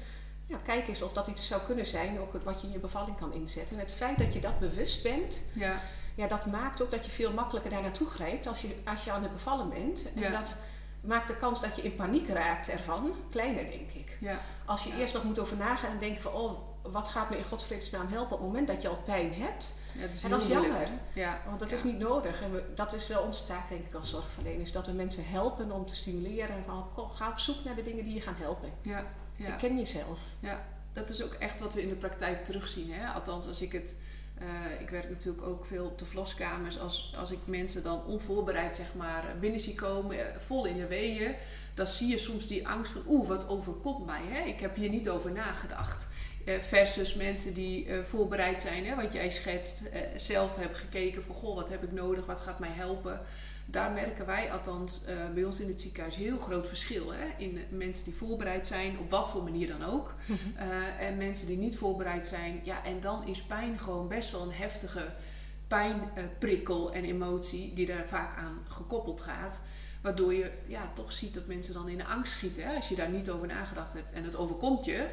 ja, kijk eens of dat iets zou kunnen zijn, ook wat je in je bevalling kan inzetten. En het feit dat je dat bewust bent, ja ja, dat maakt ook dat je veel makkelijker daar naartoe grijpt als je, als je aan het bevallen bent. En dat maakt de kans dat je in paniek raakt ervan kleiner, denk ik. Ja. Als je eerst nog moet over nagaan en denken van, oh, wat gaat me in godsvredesnaam helpen op het moment dat je al pijn hebt. Ja, dat is, en dat is jammer, ja. want dat is niet nodig. En we, dat is wel onze taak, denk ik, als zorgverleners. Dat we mensen helpen om te stimuleren. En van, ga op zoek naar de dingen die je gaan helpen. Ja, ja. ken jezelf. Ja, dat is ook echt wat we in de praktijk terugzien. Hè? Althans, als ik het uh, ik werk natuurlijk ook veel op de vloskamers. Als, als ik mensen dan onvoorbereid zeg maar, binnen zie komen, eh, vol in de weeën, dan zie je soms die angst van oeh, wat overkomt mij? Hè? Ik heb hier niet over nagedacht. Uh, versus mensen die uh, voorbereid zijn, hè, wat jij schetst, zelf hebben gekeken van goh, wat heb ik nodig, wat gaat mij helpen daar merken wij althans bij ons in het ziekenhuis heel groot verschil hè? in mensen die voorbereid zijn, op wat voor manier dan ook. Mhm. Eh, en mensen die niet voorbereid zijn. Ja, en dan is pijn gewoon best wel een heftige pijnprikkel en emotie die daar vaak aan gekoppeld gaat. Waardoor je ja, toch ziet dat mensen dan in de angst schieten. Hè? Als je daar niet over nagedacht hebt en het overkomt je,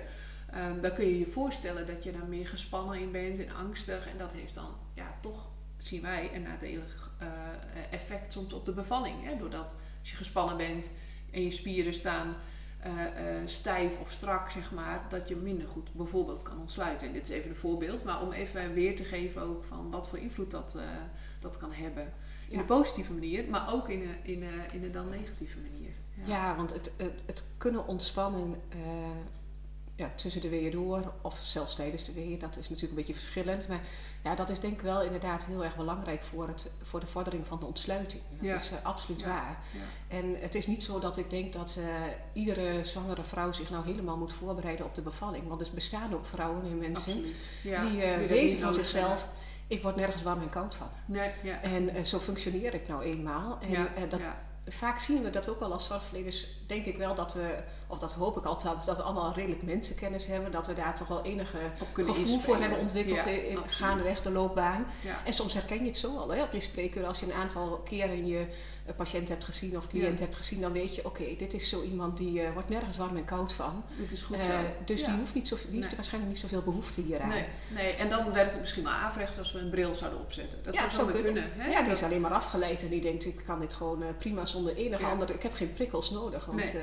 um, dan kun je je voorstellen dat je daar meer gespannen in bent en angstig. En dat heeft dan ja, toch, zien wij, een nadelig uh, effect soms op de bevalling. Hè? Doordat als je gespannen bent en je spieren staan uh, uh, stijf of strak, zeg maar, dat je minder goed bijvoorbeeld kan ontsluiten. En dit is even een voorbeeld, maar om even weer te geven ook van wat voor invloed dat, dat kan hebben. In een positieve manier, maar ook in een, in een, in een dan negatieve manier. Ja, ja want het, het, het, kunnen ontspannen ja, tussen de weeën door of zelfs tijdens de weeën. Dat is natuurlijk een beetje verschillend. Maar ja, dat is denk ik wel inderdaad heel erg belangrijk voor, het, voor de vordering van de ontsluiting. Dat is uh, absoluut waar. Ja. En het is niet zo dat ik denk dat uh, iedere zwangere vrouw zich nou helemaal moet voorbereiden op de bevalling. Want er bestaan ook vrouwen en mensen die, uh, die weten van zichzelf ik word nergens warm en koud van. Nee, ja. En zo functioneer ik nou eenmaal. En ja, dat, vaak zien we dat ook wel als zorgverleners. Denk ik wel dat we, of dat hoop ik altijd, dat we allemaal redelijk mensenkennis hebben. Dat we daar toch wel enige gevoel voor hebben ontwikkeld in, gaandeweg de loopbaan. En soms herken je het zo al hè, op je spreekuur. Als je een aantal keren je patiënt hebt gezien of cliënt hebt gezien, dan weet je, oké, dit is zo iemand die uh, wordt nergens warm en koud van. Het is goed uh, zo. dus die, hoeft niet zo, die heeft waarschijnlijk niet zoveel behoefte hieraan. Nee, nee, en dan werkt het misschien wel averechts als we een bril zouden opzetten. Dat zou zo kunnen. kunnen hè? Ja, die is alleen maar afgeleid en die denkt, ik kan dit gewoon uh, prima zonder enige andere, ik heb geen prikkels nodig, want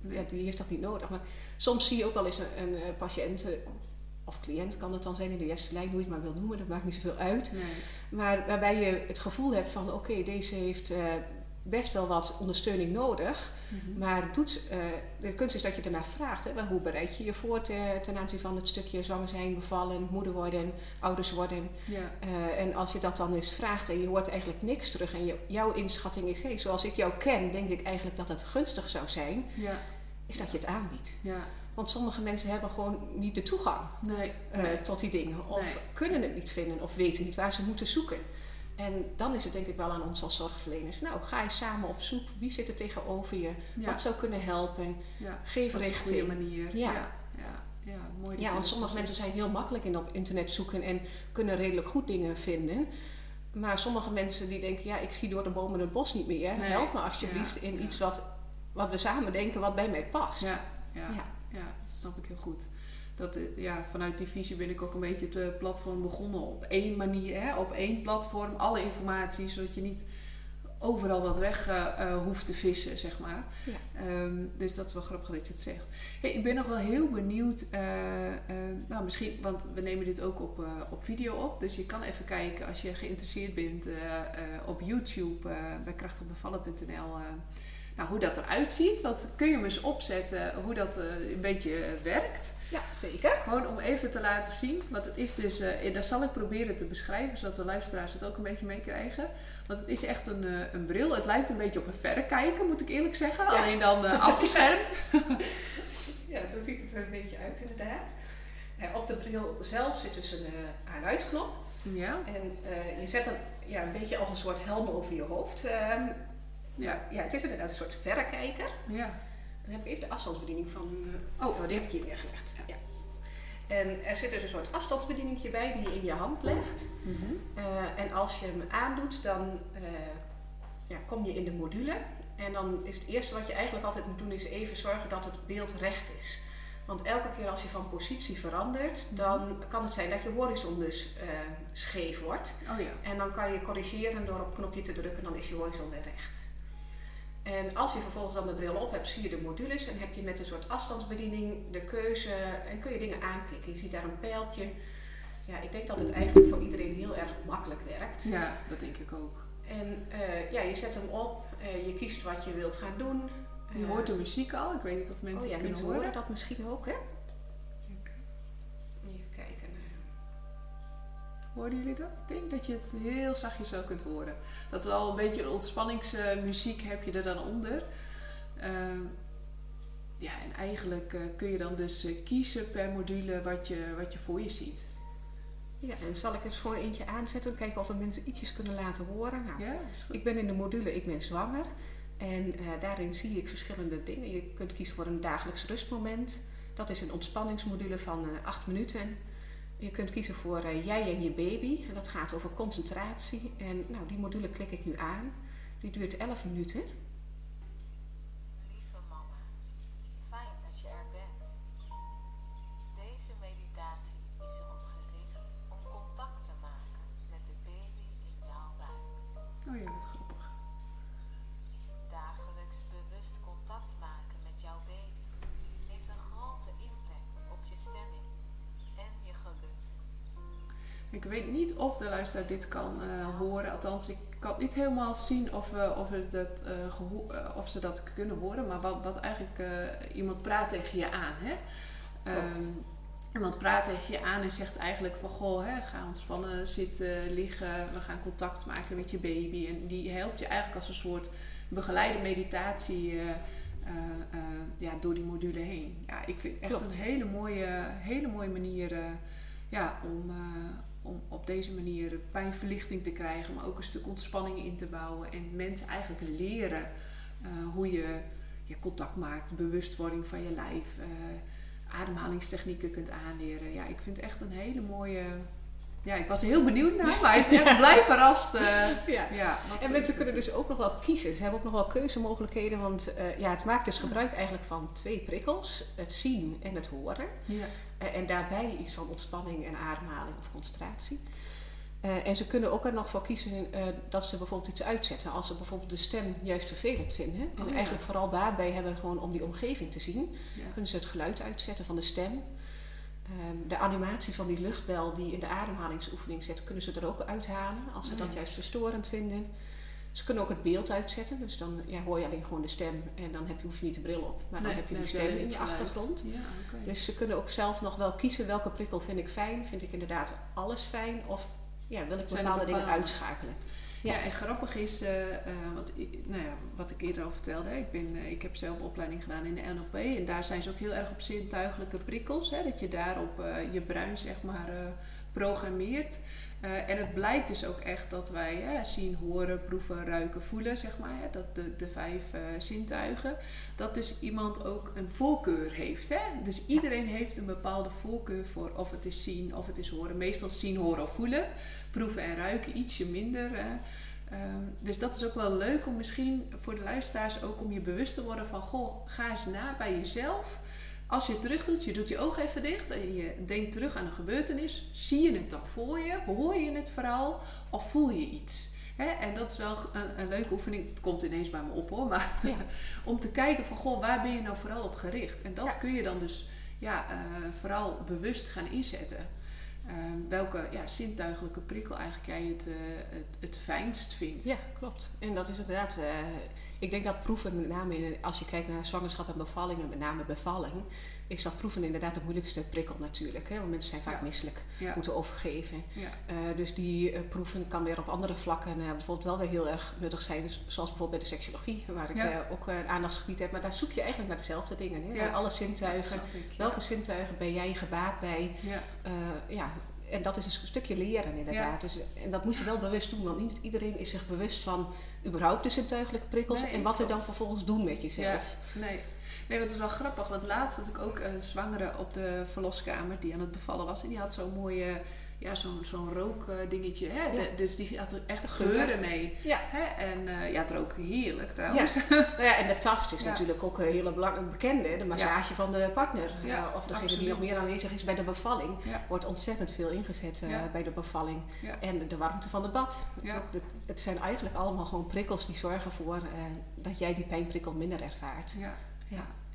nee, die heeft dat niet nodig. Maar soms zie je ook wel eens een, een patiënt of cliënt kan het dan zijn in de eerste lijn, hoe je het maar wil noemen, dat maakt niet zoveel uit. Nee. Maar waarbij je het gevoel hebt van oké, deze heeft uh, best wel wat ondersteuning nodig. Mhm. Maar doet, uh, de kunst is dat je daarna vraagt. Hè, hoe bereid je je voor te, ten aanzien van het stukje zwanger zijn, bevallen, moeder worden, ouders worden. Ja. Uh, en als je dat dan eens vraagt en je hoort eigenlijk niks terug en je, jouw inschatting is, hey, zoals ik jou ken, denk ik eigenlijk dat het gunstig zou zijn, ja. is dat je het aanbiedt. Ja. Want sommige mensen hebben gewoon niet de toegang nee, uh, tot die dingen. Of kunnen het niet vinden of weten niet waar ze moeten zoeken. En dan is het denk ik wel aan ons als zorgverleners. Nou, ga je samen op zoek. Wie zit er tegenover je? Wat zou kunnen helpen? Ja, Geef richting. Op een goede manier. Ja. ja. ja, mooi. Ja, want sommige mensen zijn heel makkelijk in op internet zoeken en kunnen redelijk goed dingen vinden. Maar sommige mensen die denken, ja, ik zie door de bomen het bos niet meer. Nee, Help me alsjeblieft in iets wat, wat we samen denken, wat bij mij past. Ja, ja, ja. Dat snap ik heel goed. Dat, eh, ja, vanuit die visie ben ik ook een beetje het platform begonnen op één manier, hè, op één platform, alle informatie, zodat je niet overal wat weg eh, eh, hoeft te vissen, zeg maar. Ja. Ehm, dus dat is wel grappig dat je het zegt. Hey, ik ben nog wel heel benieuwd, eh, nou misschien, want we nemen dit ook op, op video op, dus je kan even kijken als je geïnteresseerd bent op YouTube bij krachtigbevallen.nl. nou, hoe dat eruit ziet. Wat kun je me eens opzetten hoe dat eh, een beetje eh, werkt? Ja, zeker. Gewoon om even te laten zien. Want het is dus, eh dat zal ik proberen te beschrijven, zodat de luisteraars het ook een beetje meekrijgen. Want het is echt een, een bril. Het lijkt een beetje op een verrekijker, moet ik eerlijk zeggen. Ja. Alleen dan afgeschermd. *laughs* *laughs* Ja, zo ziet het er een beetje uit inderdaad. Op de bril zelf zit dus een aan-uitknop. Ja. En je zet hem ja, een beetje als een soort helm over je hoofd. Ja, ja, het is inderdaad een soort verrekijker. Ja. Dan heb ik even de afstandsbediening van... eh, oh, die heb ik hier neergelegd. Ja. En er zit dus een soort afstandsbedieningje bij die je in je hand legt. Mhm. Eh, en als je hem aandoet, dan eh, ja, kom je in de module. En dan is het eerste wat je eigenlijk altijd moet doen, is even zorgen dat het beeld recht is. Want elke keer als je van positie verandert, dan kan het zijn dat je horizon dus scheef wordt. Oh ja. En dan kan je corrigeren door op een knopje te drukken, dan is je horizon weer recht. En als je vervolgens dan de bril op hebt, zie je de modules en heb je met een soort afstandsbediening de keuze en kun je dingen aanklikken. Je ziet daar een pijltje. Ja, ik denk dat het eigenlijk voor iedereen heel erg makkelijk werkt. Ja, dat denk ik ook. En eh, ja, je zet hem op, eh, je kiest wat je wilt gaan doen. Je Eh, hoort de muziek al. Ik weet niet of mensen oh ja, het kunnen mensen horen. horen dat misschien ook, hè? Hoorden jullie dat? Ik denk dat je het heel zachtjes zo kunt horen. Dat is al een beetje een ontspanningsmuziek heb je er dan onder. Ehm, ja, en eigenlijk eh, kun je dan dus eh, kiezen per module wat je, wat je voor je ziet. Ja, en zal ik eens gewoon eentje aanzetten en kijken of we mensen ietsjes kunnen laten horen. Nou, Ja, is goed. Ik ben in de module Ik ben zwanger. En eh, daarin zie ik verschillende dingen. Je kunt kiezen voor een dagelijks rustmoment. Dat is een ontspanningsmodule van acht minuten. Je kunt kiezen voor eh, jij en je baby. En dat gaat over concentratie. En nou, die module klik ik nu aan. Die duurt 11 minuten. Lieve mama, fijn dat je er bent. Deze meditatie is erop gericht om contact te maken met de baby in jouw buik. Oh ja, wat grappig. Ik weet niet of de luisteraar dit kan eh, horen. Althans, ik kan niet helemaal zien of, we, of, we dat, eh, eh, of ze dat kunnen horen. Maar wat, wat eigenlijk iemand praat tegen je aan. Hè? Ehm, iemand praat tegen je aan en zegt eigenlijk van... Goh, hè, ga ontspannen, zitten, liggen. We gaan contact maken met je baby. En die helpt je eigenlijk als een soort begeleide meditatie... ja, door die module heen. Ja, ik vind het echt Klopt. een hele mooie, hele mooie manier ja, om, om op deze manier pijnverlichting te krijgen, maar ook een stuk ontspanning in te bouwen en mensen eigenlijk leren eh, hoe je, je contact maakt, bewustwording van je lijf, eh, ademhalingstechnieken kunt aanleren. Ja, ik vind het echt een hele mooie. Ja, ik was heel benieuwd naar, maar het echt blij verrast. eh, Ja. En mensen kunnen dus ook nog wel kiezen. Ze hebben ook nog wel keuzemogelijkheden. Want eh, ja, het maakt dus gebruik eigenlijk van twee prikkels. Het zien en het horen. Ja, Eh, en daarbij iets van ontspanning en ademhaling of concentratie. En ze kunnen ook er nog voor kiezen dat ze bijvoorbeeld iets uitzetten. Als ze bijvoorbeeld de stem juist vervelend vinden. En Oh, ja. eigenlijk vooral baat bij hebben gewoon om die omgeving te zien. Kunnen ze het geluid uitzetten van de stem. Ehm, de animatie van die luchtbel die in de ademhalingsoefening zit, kunnen ze er ook uithalen. Als ze Oh, dat ja. juist verstorend vinden. Ze kunnen ook het beeld uitzetten. Dus dan ja, hoor je alleen gewoon de stem. En dan heb je, hoef je niet de bril op. Maar dan Nee, heb je die stem in geluid. achtergrond. Ja. Dus ze kunnen ook zelf nog wel kiezen welke prikkel vind ik fijn. Vind ik inderdaad alles fijn? Of ja, wil ik bepaalde dingen uitschakelen? Ja, en grappig is, eh, eh, nou ja, wat ik eerder al vertelde, ik, ben, eh, ik heb zelf opleiding gedaan in de NLP en daar zijn ze ook heel erg op zintuigelijke prikkels. Hè, dat je daarop je brein zeg maar geprogrammeerd. Eh, en het blijkt dus ook echt dat wij zien, horen, proeven, ruiken, voelen, zeg maar. Hè, dat de, de vijf zintuigen. Dat dus iemand ook een voorkeur heeft. Hè? Dus iedereen heeft een bepaalde voorkeur voor of het is zien of het is horen. Meestal zien, horen of voelen. Proeven en ruiken ietsje minder. Um, dus dat is ook wel leuk om misschien voor de luisteraars ook om je bewust te worden van... Goh, ga eens na bij jezelf als je het terug doet, je doet je ogen even dicht en je denkt terug aan een gebeurtenis, zie je het dan voor je? Hoor je het verhaal of voel je iets? en dat is wel een, een, leuke oefening. Het komt ineens bij me op hoor. Maar ja. *laughs* om te kijken van goh, waar ben je nou vooral op gericht? En dat kun je dan dus ja, uh, vooral bewust gaan inzetten. Uh, welke ja, zintuigelijke prikkel eigenlijk jij het, uh, het, het, fijnst vindt. Ja, klopt. En dat is inderdaad eh, ik denk dat proeven, met name in, als je kijkt naar zwangerschap en bevallingen, met name bevalling, is dat proeven inderdaad de moeilijkste prikkel natuurlijk. Hè? Want mensen zijn vaak misselijk, moeten overgeven. Ja. Uh, dus die uh, proeven kan weer op andere vlakken uh, bijvoorbeeld wel weer heel erg nuttig zijn. Dus, zoals bijvoorbeeld bij de seksologie, waar ik ook een aandachtsgebied heb. Maar daar zoek je eigenlijk naar dezelfde dingen. Hè? Alle zintuigen. Welke zintuigen ben jij gebaat bij? ja, en dat is een stukje leren inderdaad. Dus, en dat moet je wel bewust doen, want niet iedereen is zich bewust van überhaupt de zintuigelijke prikkels en wat er dan vervolgens doen met jezelf. Ja, nee. Nee, dat is wel grappig, want laatst had ik ook een zwangere op de verloskamer die aan het bevallen was. En die had zo'n mooie ja, zo'n zo'n rookdingetje. Hè? dus die had er echt geuren mee. Ja. Hè? En uh, ja, het rook heerlijk trouwens. Ja. nou ja, en de tast is *laughs* natuurlijk ook een hele belang, bekende. De massage van de partner. Uh, of degene die nog meer aanwezig is bij de bevalling. Wordt ontzettend veel ingezet uh, bij de bevalling. En de warmte van het bad. Het zijn eigenlijk allemaal gewoon prikkels die zorgen voor dat jij die pijnprikkel minder ervaart. Ja.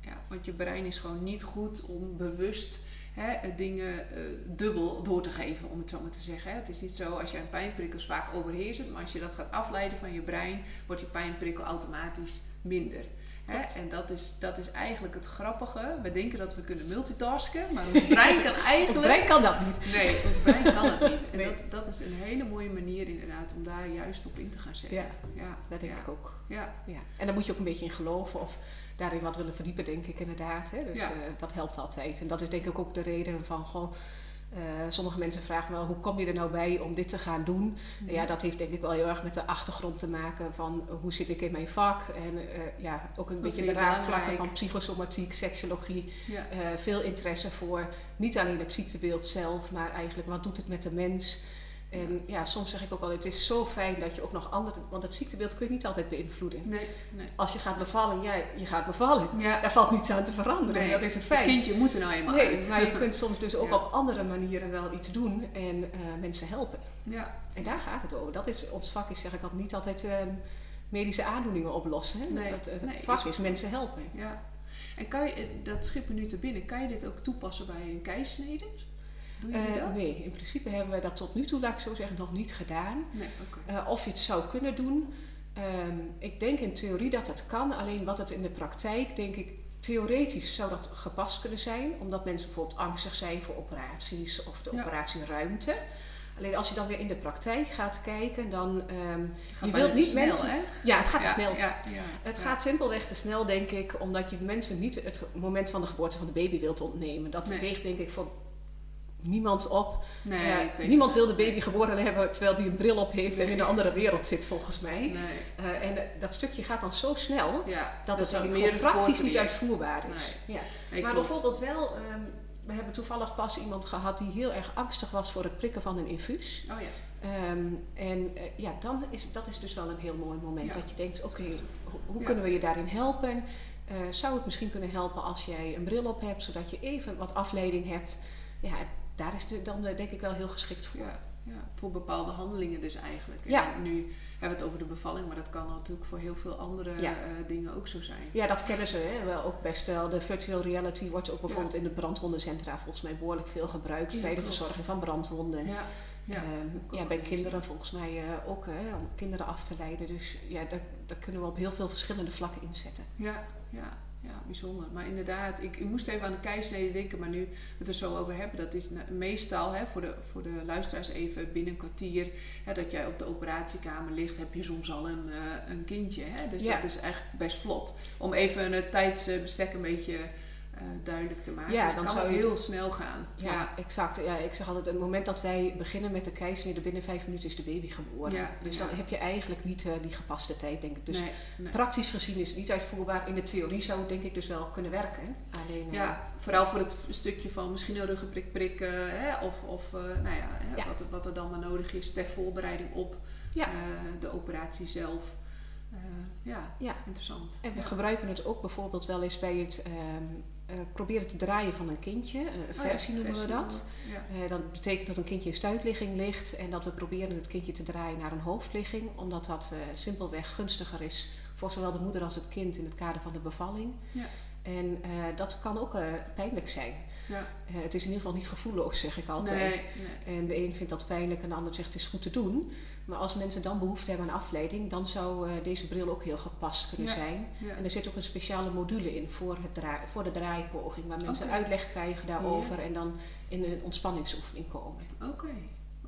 Ja. Want je brein is gewoon niet goed om bewust hè, dingen uh, dubbel door te geven, om het zo maar te zeggen. Hè. Het is niet zo als je een pijnprikkels vaak overheerst, maar als je dat gaat afleiden van je brein, wordt je pijnprikkel automatisch minder. Hè? En dat is, dat is eigenlijk het grappige. We denken dat we kunnen multitasken, maar ons brein kan *laughs* eigenlijk... ons brein kan dat niet. Nee, ons brein kan het niet. En dat, dat is een hele mooie manier inderdaad om daar juist op in te gaan zetten. Ja, ja dat denk ik ook. Ja. Ja. En daar moet je ook een beetje in geloven of daarin wat willen verdiepen, denk ik inderdaad. Hè? Dus uh, dat helpt altijd. En dat is denk ik ook de reden van, goh, uh, sommige mensen vragen wel, hoe kom je er nou bij om dit te gaan doen? Mhm. Ja, dat heeft denk ik wel heel erg met de achtergrond te maken van hoe zit ik in mijn vak? En uh, ja, ook een beetje de raakvlakken van psychosomatiek, seksologie. Ja. veel interesse voor niet alleen het ziektebeeld zelf, maar eigenlijk wat doet het met de mens? En ja, soms zeg ik ook wel, het is zo fijn dat je ook nog andere... Want het ziektebeeld kun je niet altijd beïnvloeden. Nee, nee. Als je gaat bevallen, ja, je gaat bevallen. Ja. Daar valt niets aan te veranderen. Nee, dat is een feit. Het kindje moet er nou eenmaal nee, uit. Maar je *laughs* kunt soms dus ook op andere manieren wel iets doen en uh, mensen helpen. Ja. En daar gaat het over. Dat is, ons vak is, zeg ik altijd, niet altijd uh, medische aandoeningen oplossen. Hè? Nee, dat, uh, vak is, is mensen helpen. Ja. En kan je, dat schip nu te binnen, kan je dit ook toepassen bij een keisnede? Uh, nee, in principe hebben we dat tot nu toe, laat ik zo zeggen, nog niet gedaan. Nee, okay. uh, of je het zou kunnen doen. Um, ik denk in theorie dat het kan, alleen wat het in de praktijk, denk ik, theoretisch zou dat gepast kunnen zijn, omdat mensen bijvoorbeeld angstig zijn voor operaties of de ja. operatieruimte. Alleen als je dan weer in de praktijk gaat kijken, dan. Um, je wilt niet snel, mensen. Hè? Ja, het gaat te snel. Ja, ja, het gaat simpelweg te snel, denk ik, omdat je mensen niet het moment van de geboorte van de baby wilt ontnemen. Dat nee. weegt, denk ik, voor niemand op. Nee, uh, niemand wil de baby geboren hebben terwijl die een bril op heeft en in een andere wereld zit, volgens mij. Nee. Uh, en dat stukje gaat dan zo snel ja, dat, dat het meer praktisch niet uitvoerbaar is. Ja. maar klopt. bijvoorbeeld wel, um, we hebben toevallig pas iemand gehad die heel erg angstig was voor het prikken van een infuus. Oh ja. Um, en uh, ja, dan is, dat is dus wel een heel mooi moment dat je denkt, oké, okay, hoe, hoe kunnen we je daarin helpen? zou het misschien kunnen helpen als jij een bril op hebt, zodat je even wat afleiding hebt? Ja, daar is de, dan eh, denk ik wel heel geschikt voor. Ja, ja, voor bepaalde handelingen dus eigenlijk. Ja. En nu hebben we het over de bevalling, maar dat kan natuurlijk voor heel veel andere uh, dingen ook zo zijn. Ja, dat kennen ze hè? wel ook best wel. De virtual reality wordt ook bijvoorbeeld in de brandwondencentra volgens mij behoorlijk veel gebruikt bij de verzorging van brandwonden. Ja. Ja, uh, ja bij kinderen volgens mij uh, ook, hè, om kinderen af te leiden. Dus ja, daar, daar kunnen we op heel veel verschillende vlakken inzetten. Ja, ja ja, bijzonder. Maar inderdaad, ik, ik, moest even aan de keisnede denken, maar nu we het er zo over hebben, dat is meestal hè, voor, de, voor de luisteraars even binnen een kwartier hè, dat jij op de operatiekamer ligt, heb je soms al een, uh, een kindje. Hè? Dus dat is echt best vlot. Om even het tijdsbestek een beetje eh, duidelijk te maken. Ja, dus dan kan zou het heel snel gaan. Ja, exact. Ja, ik zeg altijd, het moment dat wij beginnen met de keizersnede, binnen vijf minuten is de baby geboren. Ja, dus dan heb je eigenlijk niet eh, die gepaste tijd, denk ik. Dus nee, nee. praktisch gezien is het niet uitvoerbaar. In de theorie zou het denk ik dus wel kunnen werken. Alleen, eh, Ja, vooral voor het stukje van misschien een ruggenprik prikken. Hè, of of eh, nou ja, hè, Ja. Wat, er- wat er dan maar nodig is ter voorbereiding op eh, de operatie zelf. Eh, ja, Ja. interessant. En we gebruiken het ook bijvoorbeeld wel eens bij het ehm, eh, proberen te draaien van een kindje. Een Oh ja, versie noemen we dat. Ja. Eh, dat betekent dat een kindje in stuitligging ligt en dat we proberen het kindje te draaien naar een hoofdligging, omdat dat eh, simpelweg gunstiger is voor zowel de moeder als het kind in het kader van de bevalling. Ja. En eh, dat kan ook eh, pijnlijk zijn. Ja. Eh, het is in ieder geval niet gevoelloos, zeg ik altijd. Nee, nee. En de een vindt dat pijnlijk en de ander zegt het is goed te doen. Maar als mensen dan behoefte hebben aan afleiding, dan zou eh, deze bril ook heel gepast kunnen Ja. zijn. Ja. En er zit ook een speciale module in voor, het voor de draaipoging, waar mensen uitleg krijgen daarover en dan in een ontspanningsoefening komen. Oké,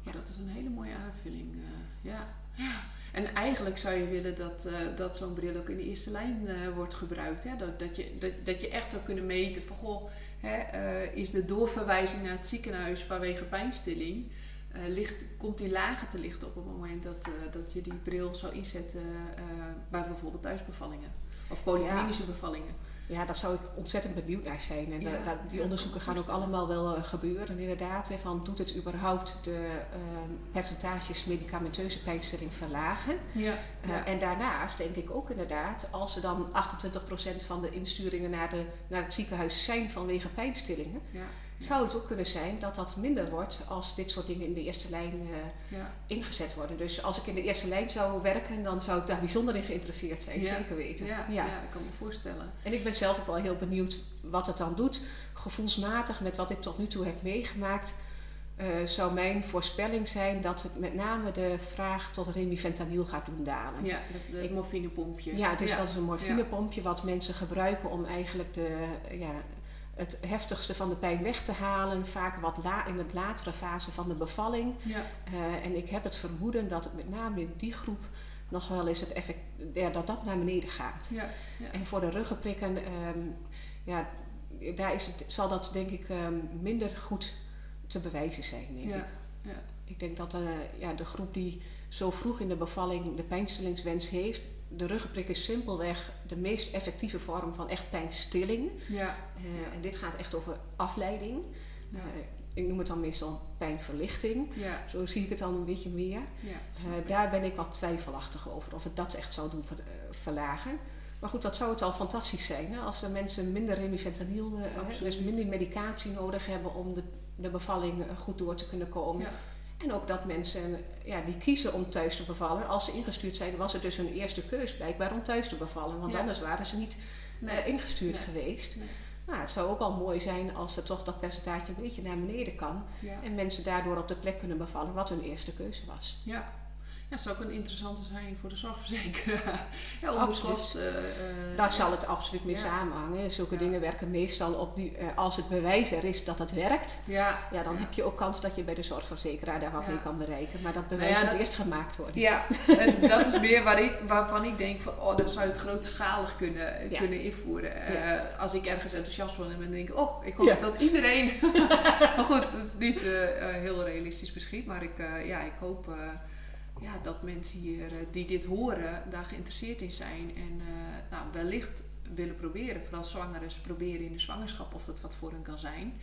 Ja. dat is een hele mooie aanvulling. eh, ja. ja. En eigenlijk zou je willen dat, eh, dat zo'n bril ook in de eerste lijn wordt gebruikt. Hè? Dat, dat, je, dat, dat je echt zou kunnen meten van goh, hè, is de doorverwijzing naar het ziekenhuis vanwege pijnstilling. Eh, ligt, komt die lager te lichten op het moment dat, eh, dat je die bril zou inzetten eh, bij bijvoorbeeld thuisbevallingen of polyklinische bevallingen. Ja, daar zou ik ontzettend benieuwd naar zijn. En Ja, da- da- die ja, onderzoeken gaan ook allemaal wel gebeuren. Inderdaad, hè, van doet het überhaupt de ehm, percentages medicamenteuze pijnstilling verlagen? Ja, Eh, En daarnaast denk ik ook inderdaad, als er dan 28% van de insturingen naar, de, naar het ziekenhuis zijn vanwege pijnstillingen, ja, zou het ook kunnen zijn dat dat minder wordt als dit soort dingen in de eerste lijn eh, ja. ingezet worden. Dus als ik in de eerste lijn zou werken, dan zou ik daar *laughs* bijzonder in geïnteresseerd zijn, Ja. zeker weten. Ja, ja. dat kan ik me voorstellen. En ik ben zelf ook wel heel benieuwd wat het dan doet. Gevoelsmatig, met wat ik tot nu toe heb meegemaakt, eh, zou mijn voorspelling zijn dat het met name de vraag tot remifentanyl gaat doen dalen. Ja, Ik- morfinepompje. Ja, het is, ja. dat is een morfinepompje wat mensen gebruiken om eigenlijk de, ja, het heftigste van de pijn weg te halen. Vaak wat la, in de latere fase van de bevalling. Ja, Eh, en ik heb het vermoeden dat het met name in die groep nog wel eens het effect, ja, dat dat naar beneden gaat. ja, ja. En voor de ruggenprikken, ehm, ja, daar is het, zal dat denk ik ehm, minder goed te bewijzen zijn, denk Ja, ik. ja. Ik denk dat eh, ja, de groep die zo vroeg in de bevalling de pijnstillingswens heeft, de ruggenprik is simpelweg de meest effectieve vorm van echt pijnstilling. ja. Eh, En dit gaat echt over afleiding. Ja. Eh, ik noem het dan meestal pijnverlichting. ja, Zo zie ik het dan een beetje meer. ja. Eh, daar ben ik wat twijfelachtig over of het dat echt zou doen ver- verlagen. Maar goed, wat zou het al fantastisch zijn hè? als de mensen minder Absoluut. dus minder medicatie nodig hebben om de, de bevalling goed door te kunnen komen. En ook dat mensen ja, die kiezen om thuis te bevallen, als ze ingestuurd zijn, was het dus hun eerste keus blijkbaar om thuis te bevallen. Want Ja. anders waren ze niet Nee. eh, ingestuurd Nee. geweest. Nee. Nou, het zou ook al mooi zijn als er toch dat percentage een beetje naar beneden kan. Ja. En mensen daardoor op de plek kunnen bevallen wat hun eerste keuze was. Ja. Ja, zou ook een interessante zijn voor de zorgverzekeraar. *laughs* ja, eh, Daar ja. zal het absoluut mee Ja. samenhangen. Zulke Ja. dingen werken meestal op die, eh, als het bewijs er is dat het werkt. Ja, Ja, dan heb je ook kans dat je bij de zorgverzekeraar daar wat mee kan bereiken. Maar dat Nou bewijs ja, moet dat- eerst gemaakt worden. Ja, *laughs* en dat is meer waar ik, waarvan ik denk van, oh, dan zou je het grootschalig kunnen, kunnen invoeren. Eh, als ik ergens enthousiast van ben, dan denk ik, oh, ik hoop dat iedereen... *laughs* maar goed, het is niet eh, eh, heel realistisch misschien, maar ik, eh, ja, ik hoop eh, ja, dat mensen hier eh, die dit horen, daar geïnteresseerd in zijn. En eh, nou, wellicht willen proberen, vooral zwangeren, proberen in de zwangerschap of het wat voor hen kan zijn.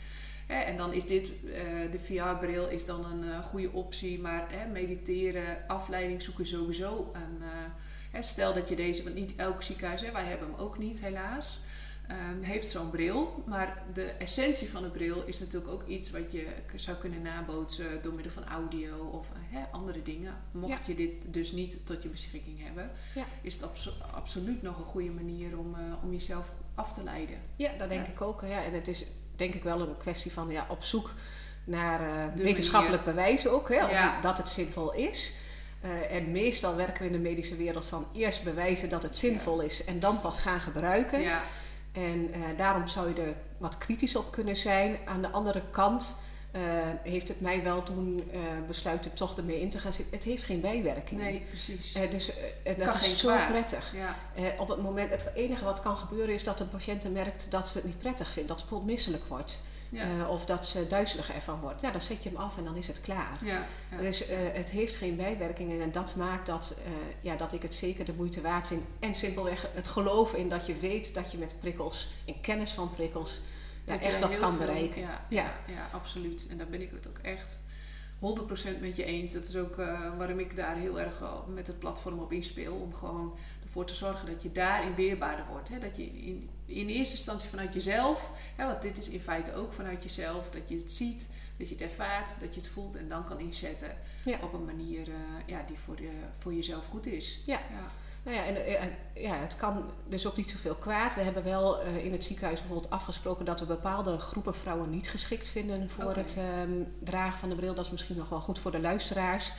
En dan is dit, eh, de VR-bril is dan een goede optie, maar mediteren, afleiding zoeken sowieso. En, stel dat je deze, want niet elk ziekenhuis, wij hebben hem ook niet helaas, ehm, heeft zo'n bril. Maar de essentie van de bril is natuurlijk ook iets wat je zou kunnen nabootsen door middel van audio of eh, hè, andere dingen. Mocht Ja. je dit dus niet tot je beschikking hebben, Ja. is het abso- absoluut nog een goede manier om, eh, om jezelf af te leiden. Ja, dat denk Ja. ik ook. Ja. En het is denk ik wel een kwestie van ja, op zoek naar eh, wetenschappelijk bewijs ook. Hè, dat het zinvol is. En meestal werken we in de medische wereld van eerst bewijzen dat het zinvol is en dan pas gaan gebruiken. Ja, En eh, daarom zou je er wat kritisch op kunnen zijn. Aan de andere kant eh, heeft het mij wel toen eh, besluiten toch ermee in te gaan zitten. Het heeft geen bijwerking. Nee, precies. Eh, dus dat Kan is geen zo kwaad. prettig. Ja. Op het moment, het enige wat kan gebeuren is dat een patiënt merkt dat ze het niet prettig vindt. Dat bijvoorbeeld misselijk wordt. Eh, of dat ze duizelig ervan wordt. Ja, dan zet je hem af en dan is het klaar. Dus eh, het heeft geen bijwerkingen en dat maakt dat, eh, ja, dat ik het zeker de moeite waard vind. En simpelweg het geloof in dat je weet dat je met prikkels en kennis van prikkels ja, Dat echt dat kan veel- bereiken. Ja, Ja. ja. Absoluut. En daar ben ik het ook echt 100% met je eens. Dat is ook waarom ik daar heel erg met het platform op inspeel. Om gewoon ervoor te zorgen dat je daarin weerbaarder wordt. Hè? Dat je in, in eerste instantie vanuit jezelf, hè, want dit is in feite ook vanuit jezelf, dat je het ziet, dat je het ervaart, dat je het voelt en dan kan inzetten Ja. op een manier eh, ja, die voor, je, voor jezelf goed is. Ja. ja. Nou ja, en, eh, en, ja, het kan dus ook niet zoveel kwaad. We hebben wel eh, in het ziekenhuis bijvoorbeeld afgesproken dat we bepaalde groepen vrouwen niet geschikt vinden voor het ehm, dragen van de bril. Dat is misschien nog wel goed voor de luisteraars.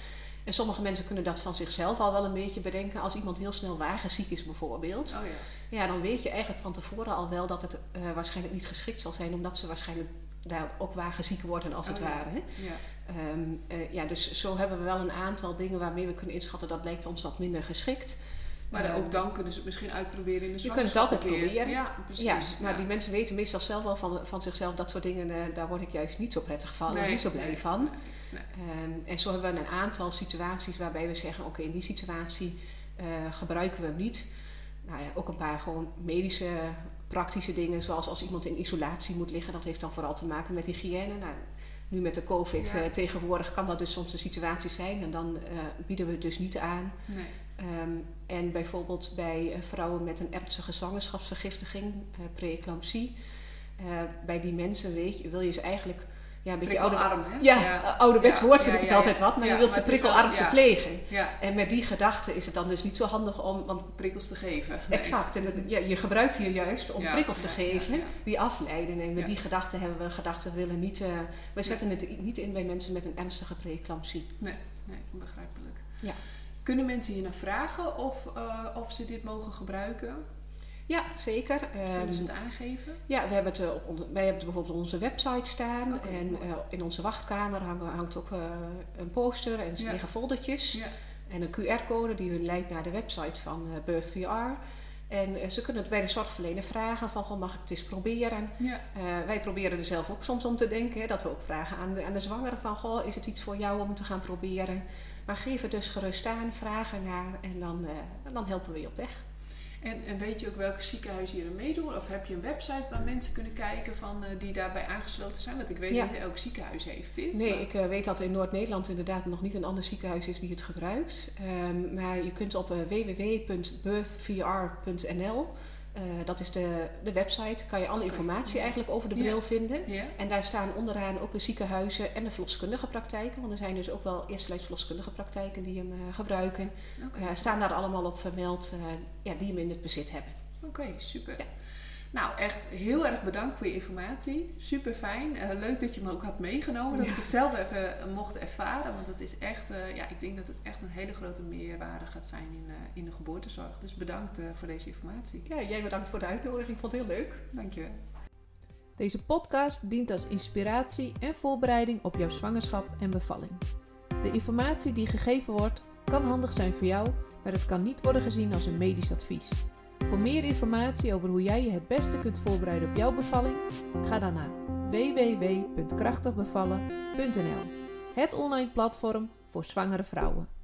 En sommige mensen kunnen dat van zichzelf al wel een beetje bedenken. Als iemand heel snel wagenziek is bijvoorbeeld. Oh ja. Ja, dan weet je eigenlijk van tevoren al wel dat het eh, waarschijnlijk niet geschikt zal zijn. Omdat ze waarschijnlijk daar ook wagenziek worden als het Oh ja. ware. Hè? ja. Ehm, eh, ja, dus zo hebben we wel een aantal dingen waarmee we kunnen inschatten dat lijkt ons wat minder geschikt. Maar Ehm, ook dan kunnen ze het misschien uitproberen in de Je kunt het zwangerschap altijd proberen. Ja, precies. ja, maar ja. die mensen weten meestal zelf wel van, van zichzelf dat soort dingen, eh, daar word ik juist niet zo prettig van, en niet zo blij nee, van. nee, nee. Ehm, en zo hebben we een aantal situaties waarbij we zeggen, oké, in die situatie eh, gebruiken we hem niet. Nou ja, ook een paar gewoon medische, praktische dingen, zoals als iemand in isolatie moet liggen, dat heeft dan vooral te maken met hygiëne. Nou, nu met de COVID Ja. eh, tegenwoordig kan dat dus soms de situatie zijn en dan eh, bieden we het dus niet aan. Nee. Ehm, en bijvoorbeeld bij vrouwen met een ernstige zwangerschapsvergiftiging, preeclampsie. bij die mensen weet je, wil je ze eigenlijk ja, een beetje ouder, Prikkelarm, hè? ja, ouderwets Ja, woord vind ja, ik het ja, altijd ja. wat, maar Ja, je wilt ze prikkelarm ja. verplegen. Ja, En met die gedachte is het dan dus niet zo handig om, want prikkels te geven. Nee. exact, en ja, je gebruikt hier juist om Ja, prikkels te ja, geven ja, ja. die afleiden. En met Ja. die gedachte hebben we gedacht, we willen niet, eh, we zetten het niet in bij mensen met een ernstige preeclampsie. Nee, onbegrijpelijk. Ja. Kunnen mensen hier naar vragen of, eh, of ze dit mogen gebruiken? Ja, zeker. Kunnen ze Ehm, het aangeven? Ja, we hebben het, eh, op onze, wij hebben het bijvoorbeeld op onze website staan. En eh, in onze wachtkamer hangen, hangt ook eh, een poster en er Ja. liggen foldertjes. Ja. En een QR-code die hun leidt naar de website van eh Birth VR. En ze kunnen het bij de zorgverlener vragen van, goh, mag ik het eens proberen? Ja. Wij proberen er zelf ook soms om te denken. Hè, dat we ook vragen aan de, aan de zwangere van, goh, is het iets voor jou om te gaan proberen? Maar geef het dus gerust aan, vraag ernaar en dan, dan helpen we je op weg. En, en weet je ook welke ziekenhuizen hier aan meedoen? Of heb je een website waar mensen kunnen kijken van, eh, die daarbij aangesloten zijn? Want ik weet Ja. niet elk ziekenhuis heeft dit. Nee, maar- ik eh, weet dat in Noord-Nederland inderdaad nog niet een ander ziekenhuis is die het gebruikt. Ehm, maar je kunt op eh, www.birthvr.nl, eh, dat is de, de website, kan je alle informatie eigenlijk over de Ja. bril vinden. Ja? En daar staan onderaan ook de ziekenhuizen en de verloskundige praktijken. Want er zijn dus ook wel eerste lijns verloskundige praktijken die hem eh, gebruiken. Oké, Eh, staan daar allemaal op vermeld ja, die hem in het bezit hebben. Oké, super. Ja. Nou, echt heel erg bedankt voor je informatie. Super fijn. Eh, leuk dat je me ook had meegenomen. Dat Ja. ik het zelf even eh, mocht ervaren. Want het is echt, eh, ja, ik denk dat het echt een hele grote meerwaarde gaat zijn in, eh, in de geboortezorg. Dus bedankt eh, voor deze informatie. Ja, jij bedankt voor de uitnodiging. Ik vond het heel leuk. Dankjewel. Deze podcast dient als inspiratie en voorbereiding op jouw zwangerschap en bevalling. De informatie die gegeven wordt kan handig zijn voor jou, maar het kan niet worden gezien als een medisch advies. Voor meer informatie over hoe jij je het beste kunt voorbereiden op jouw bevalling, ga dan naar www.krachtigbevallen.nl, het online platform voor zwangere vrouwen.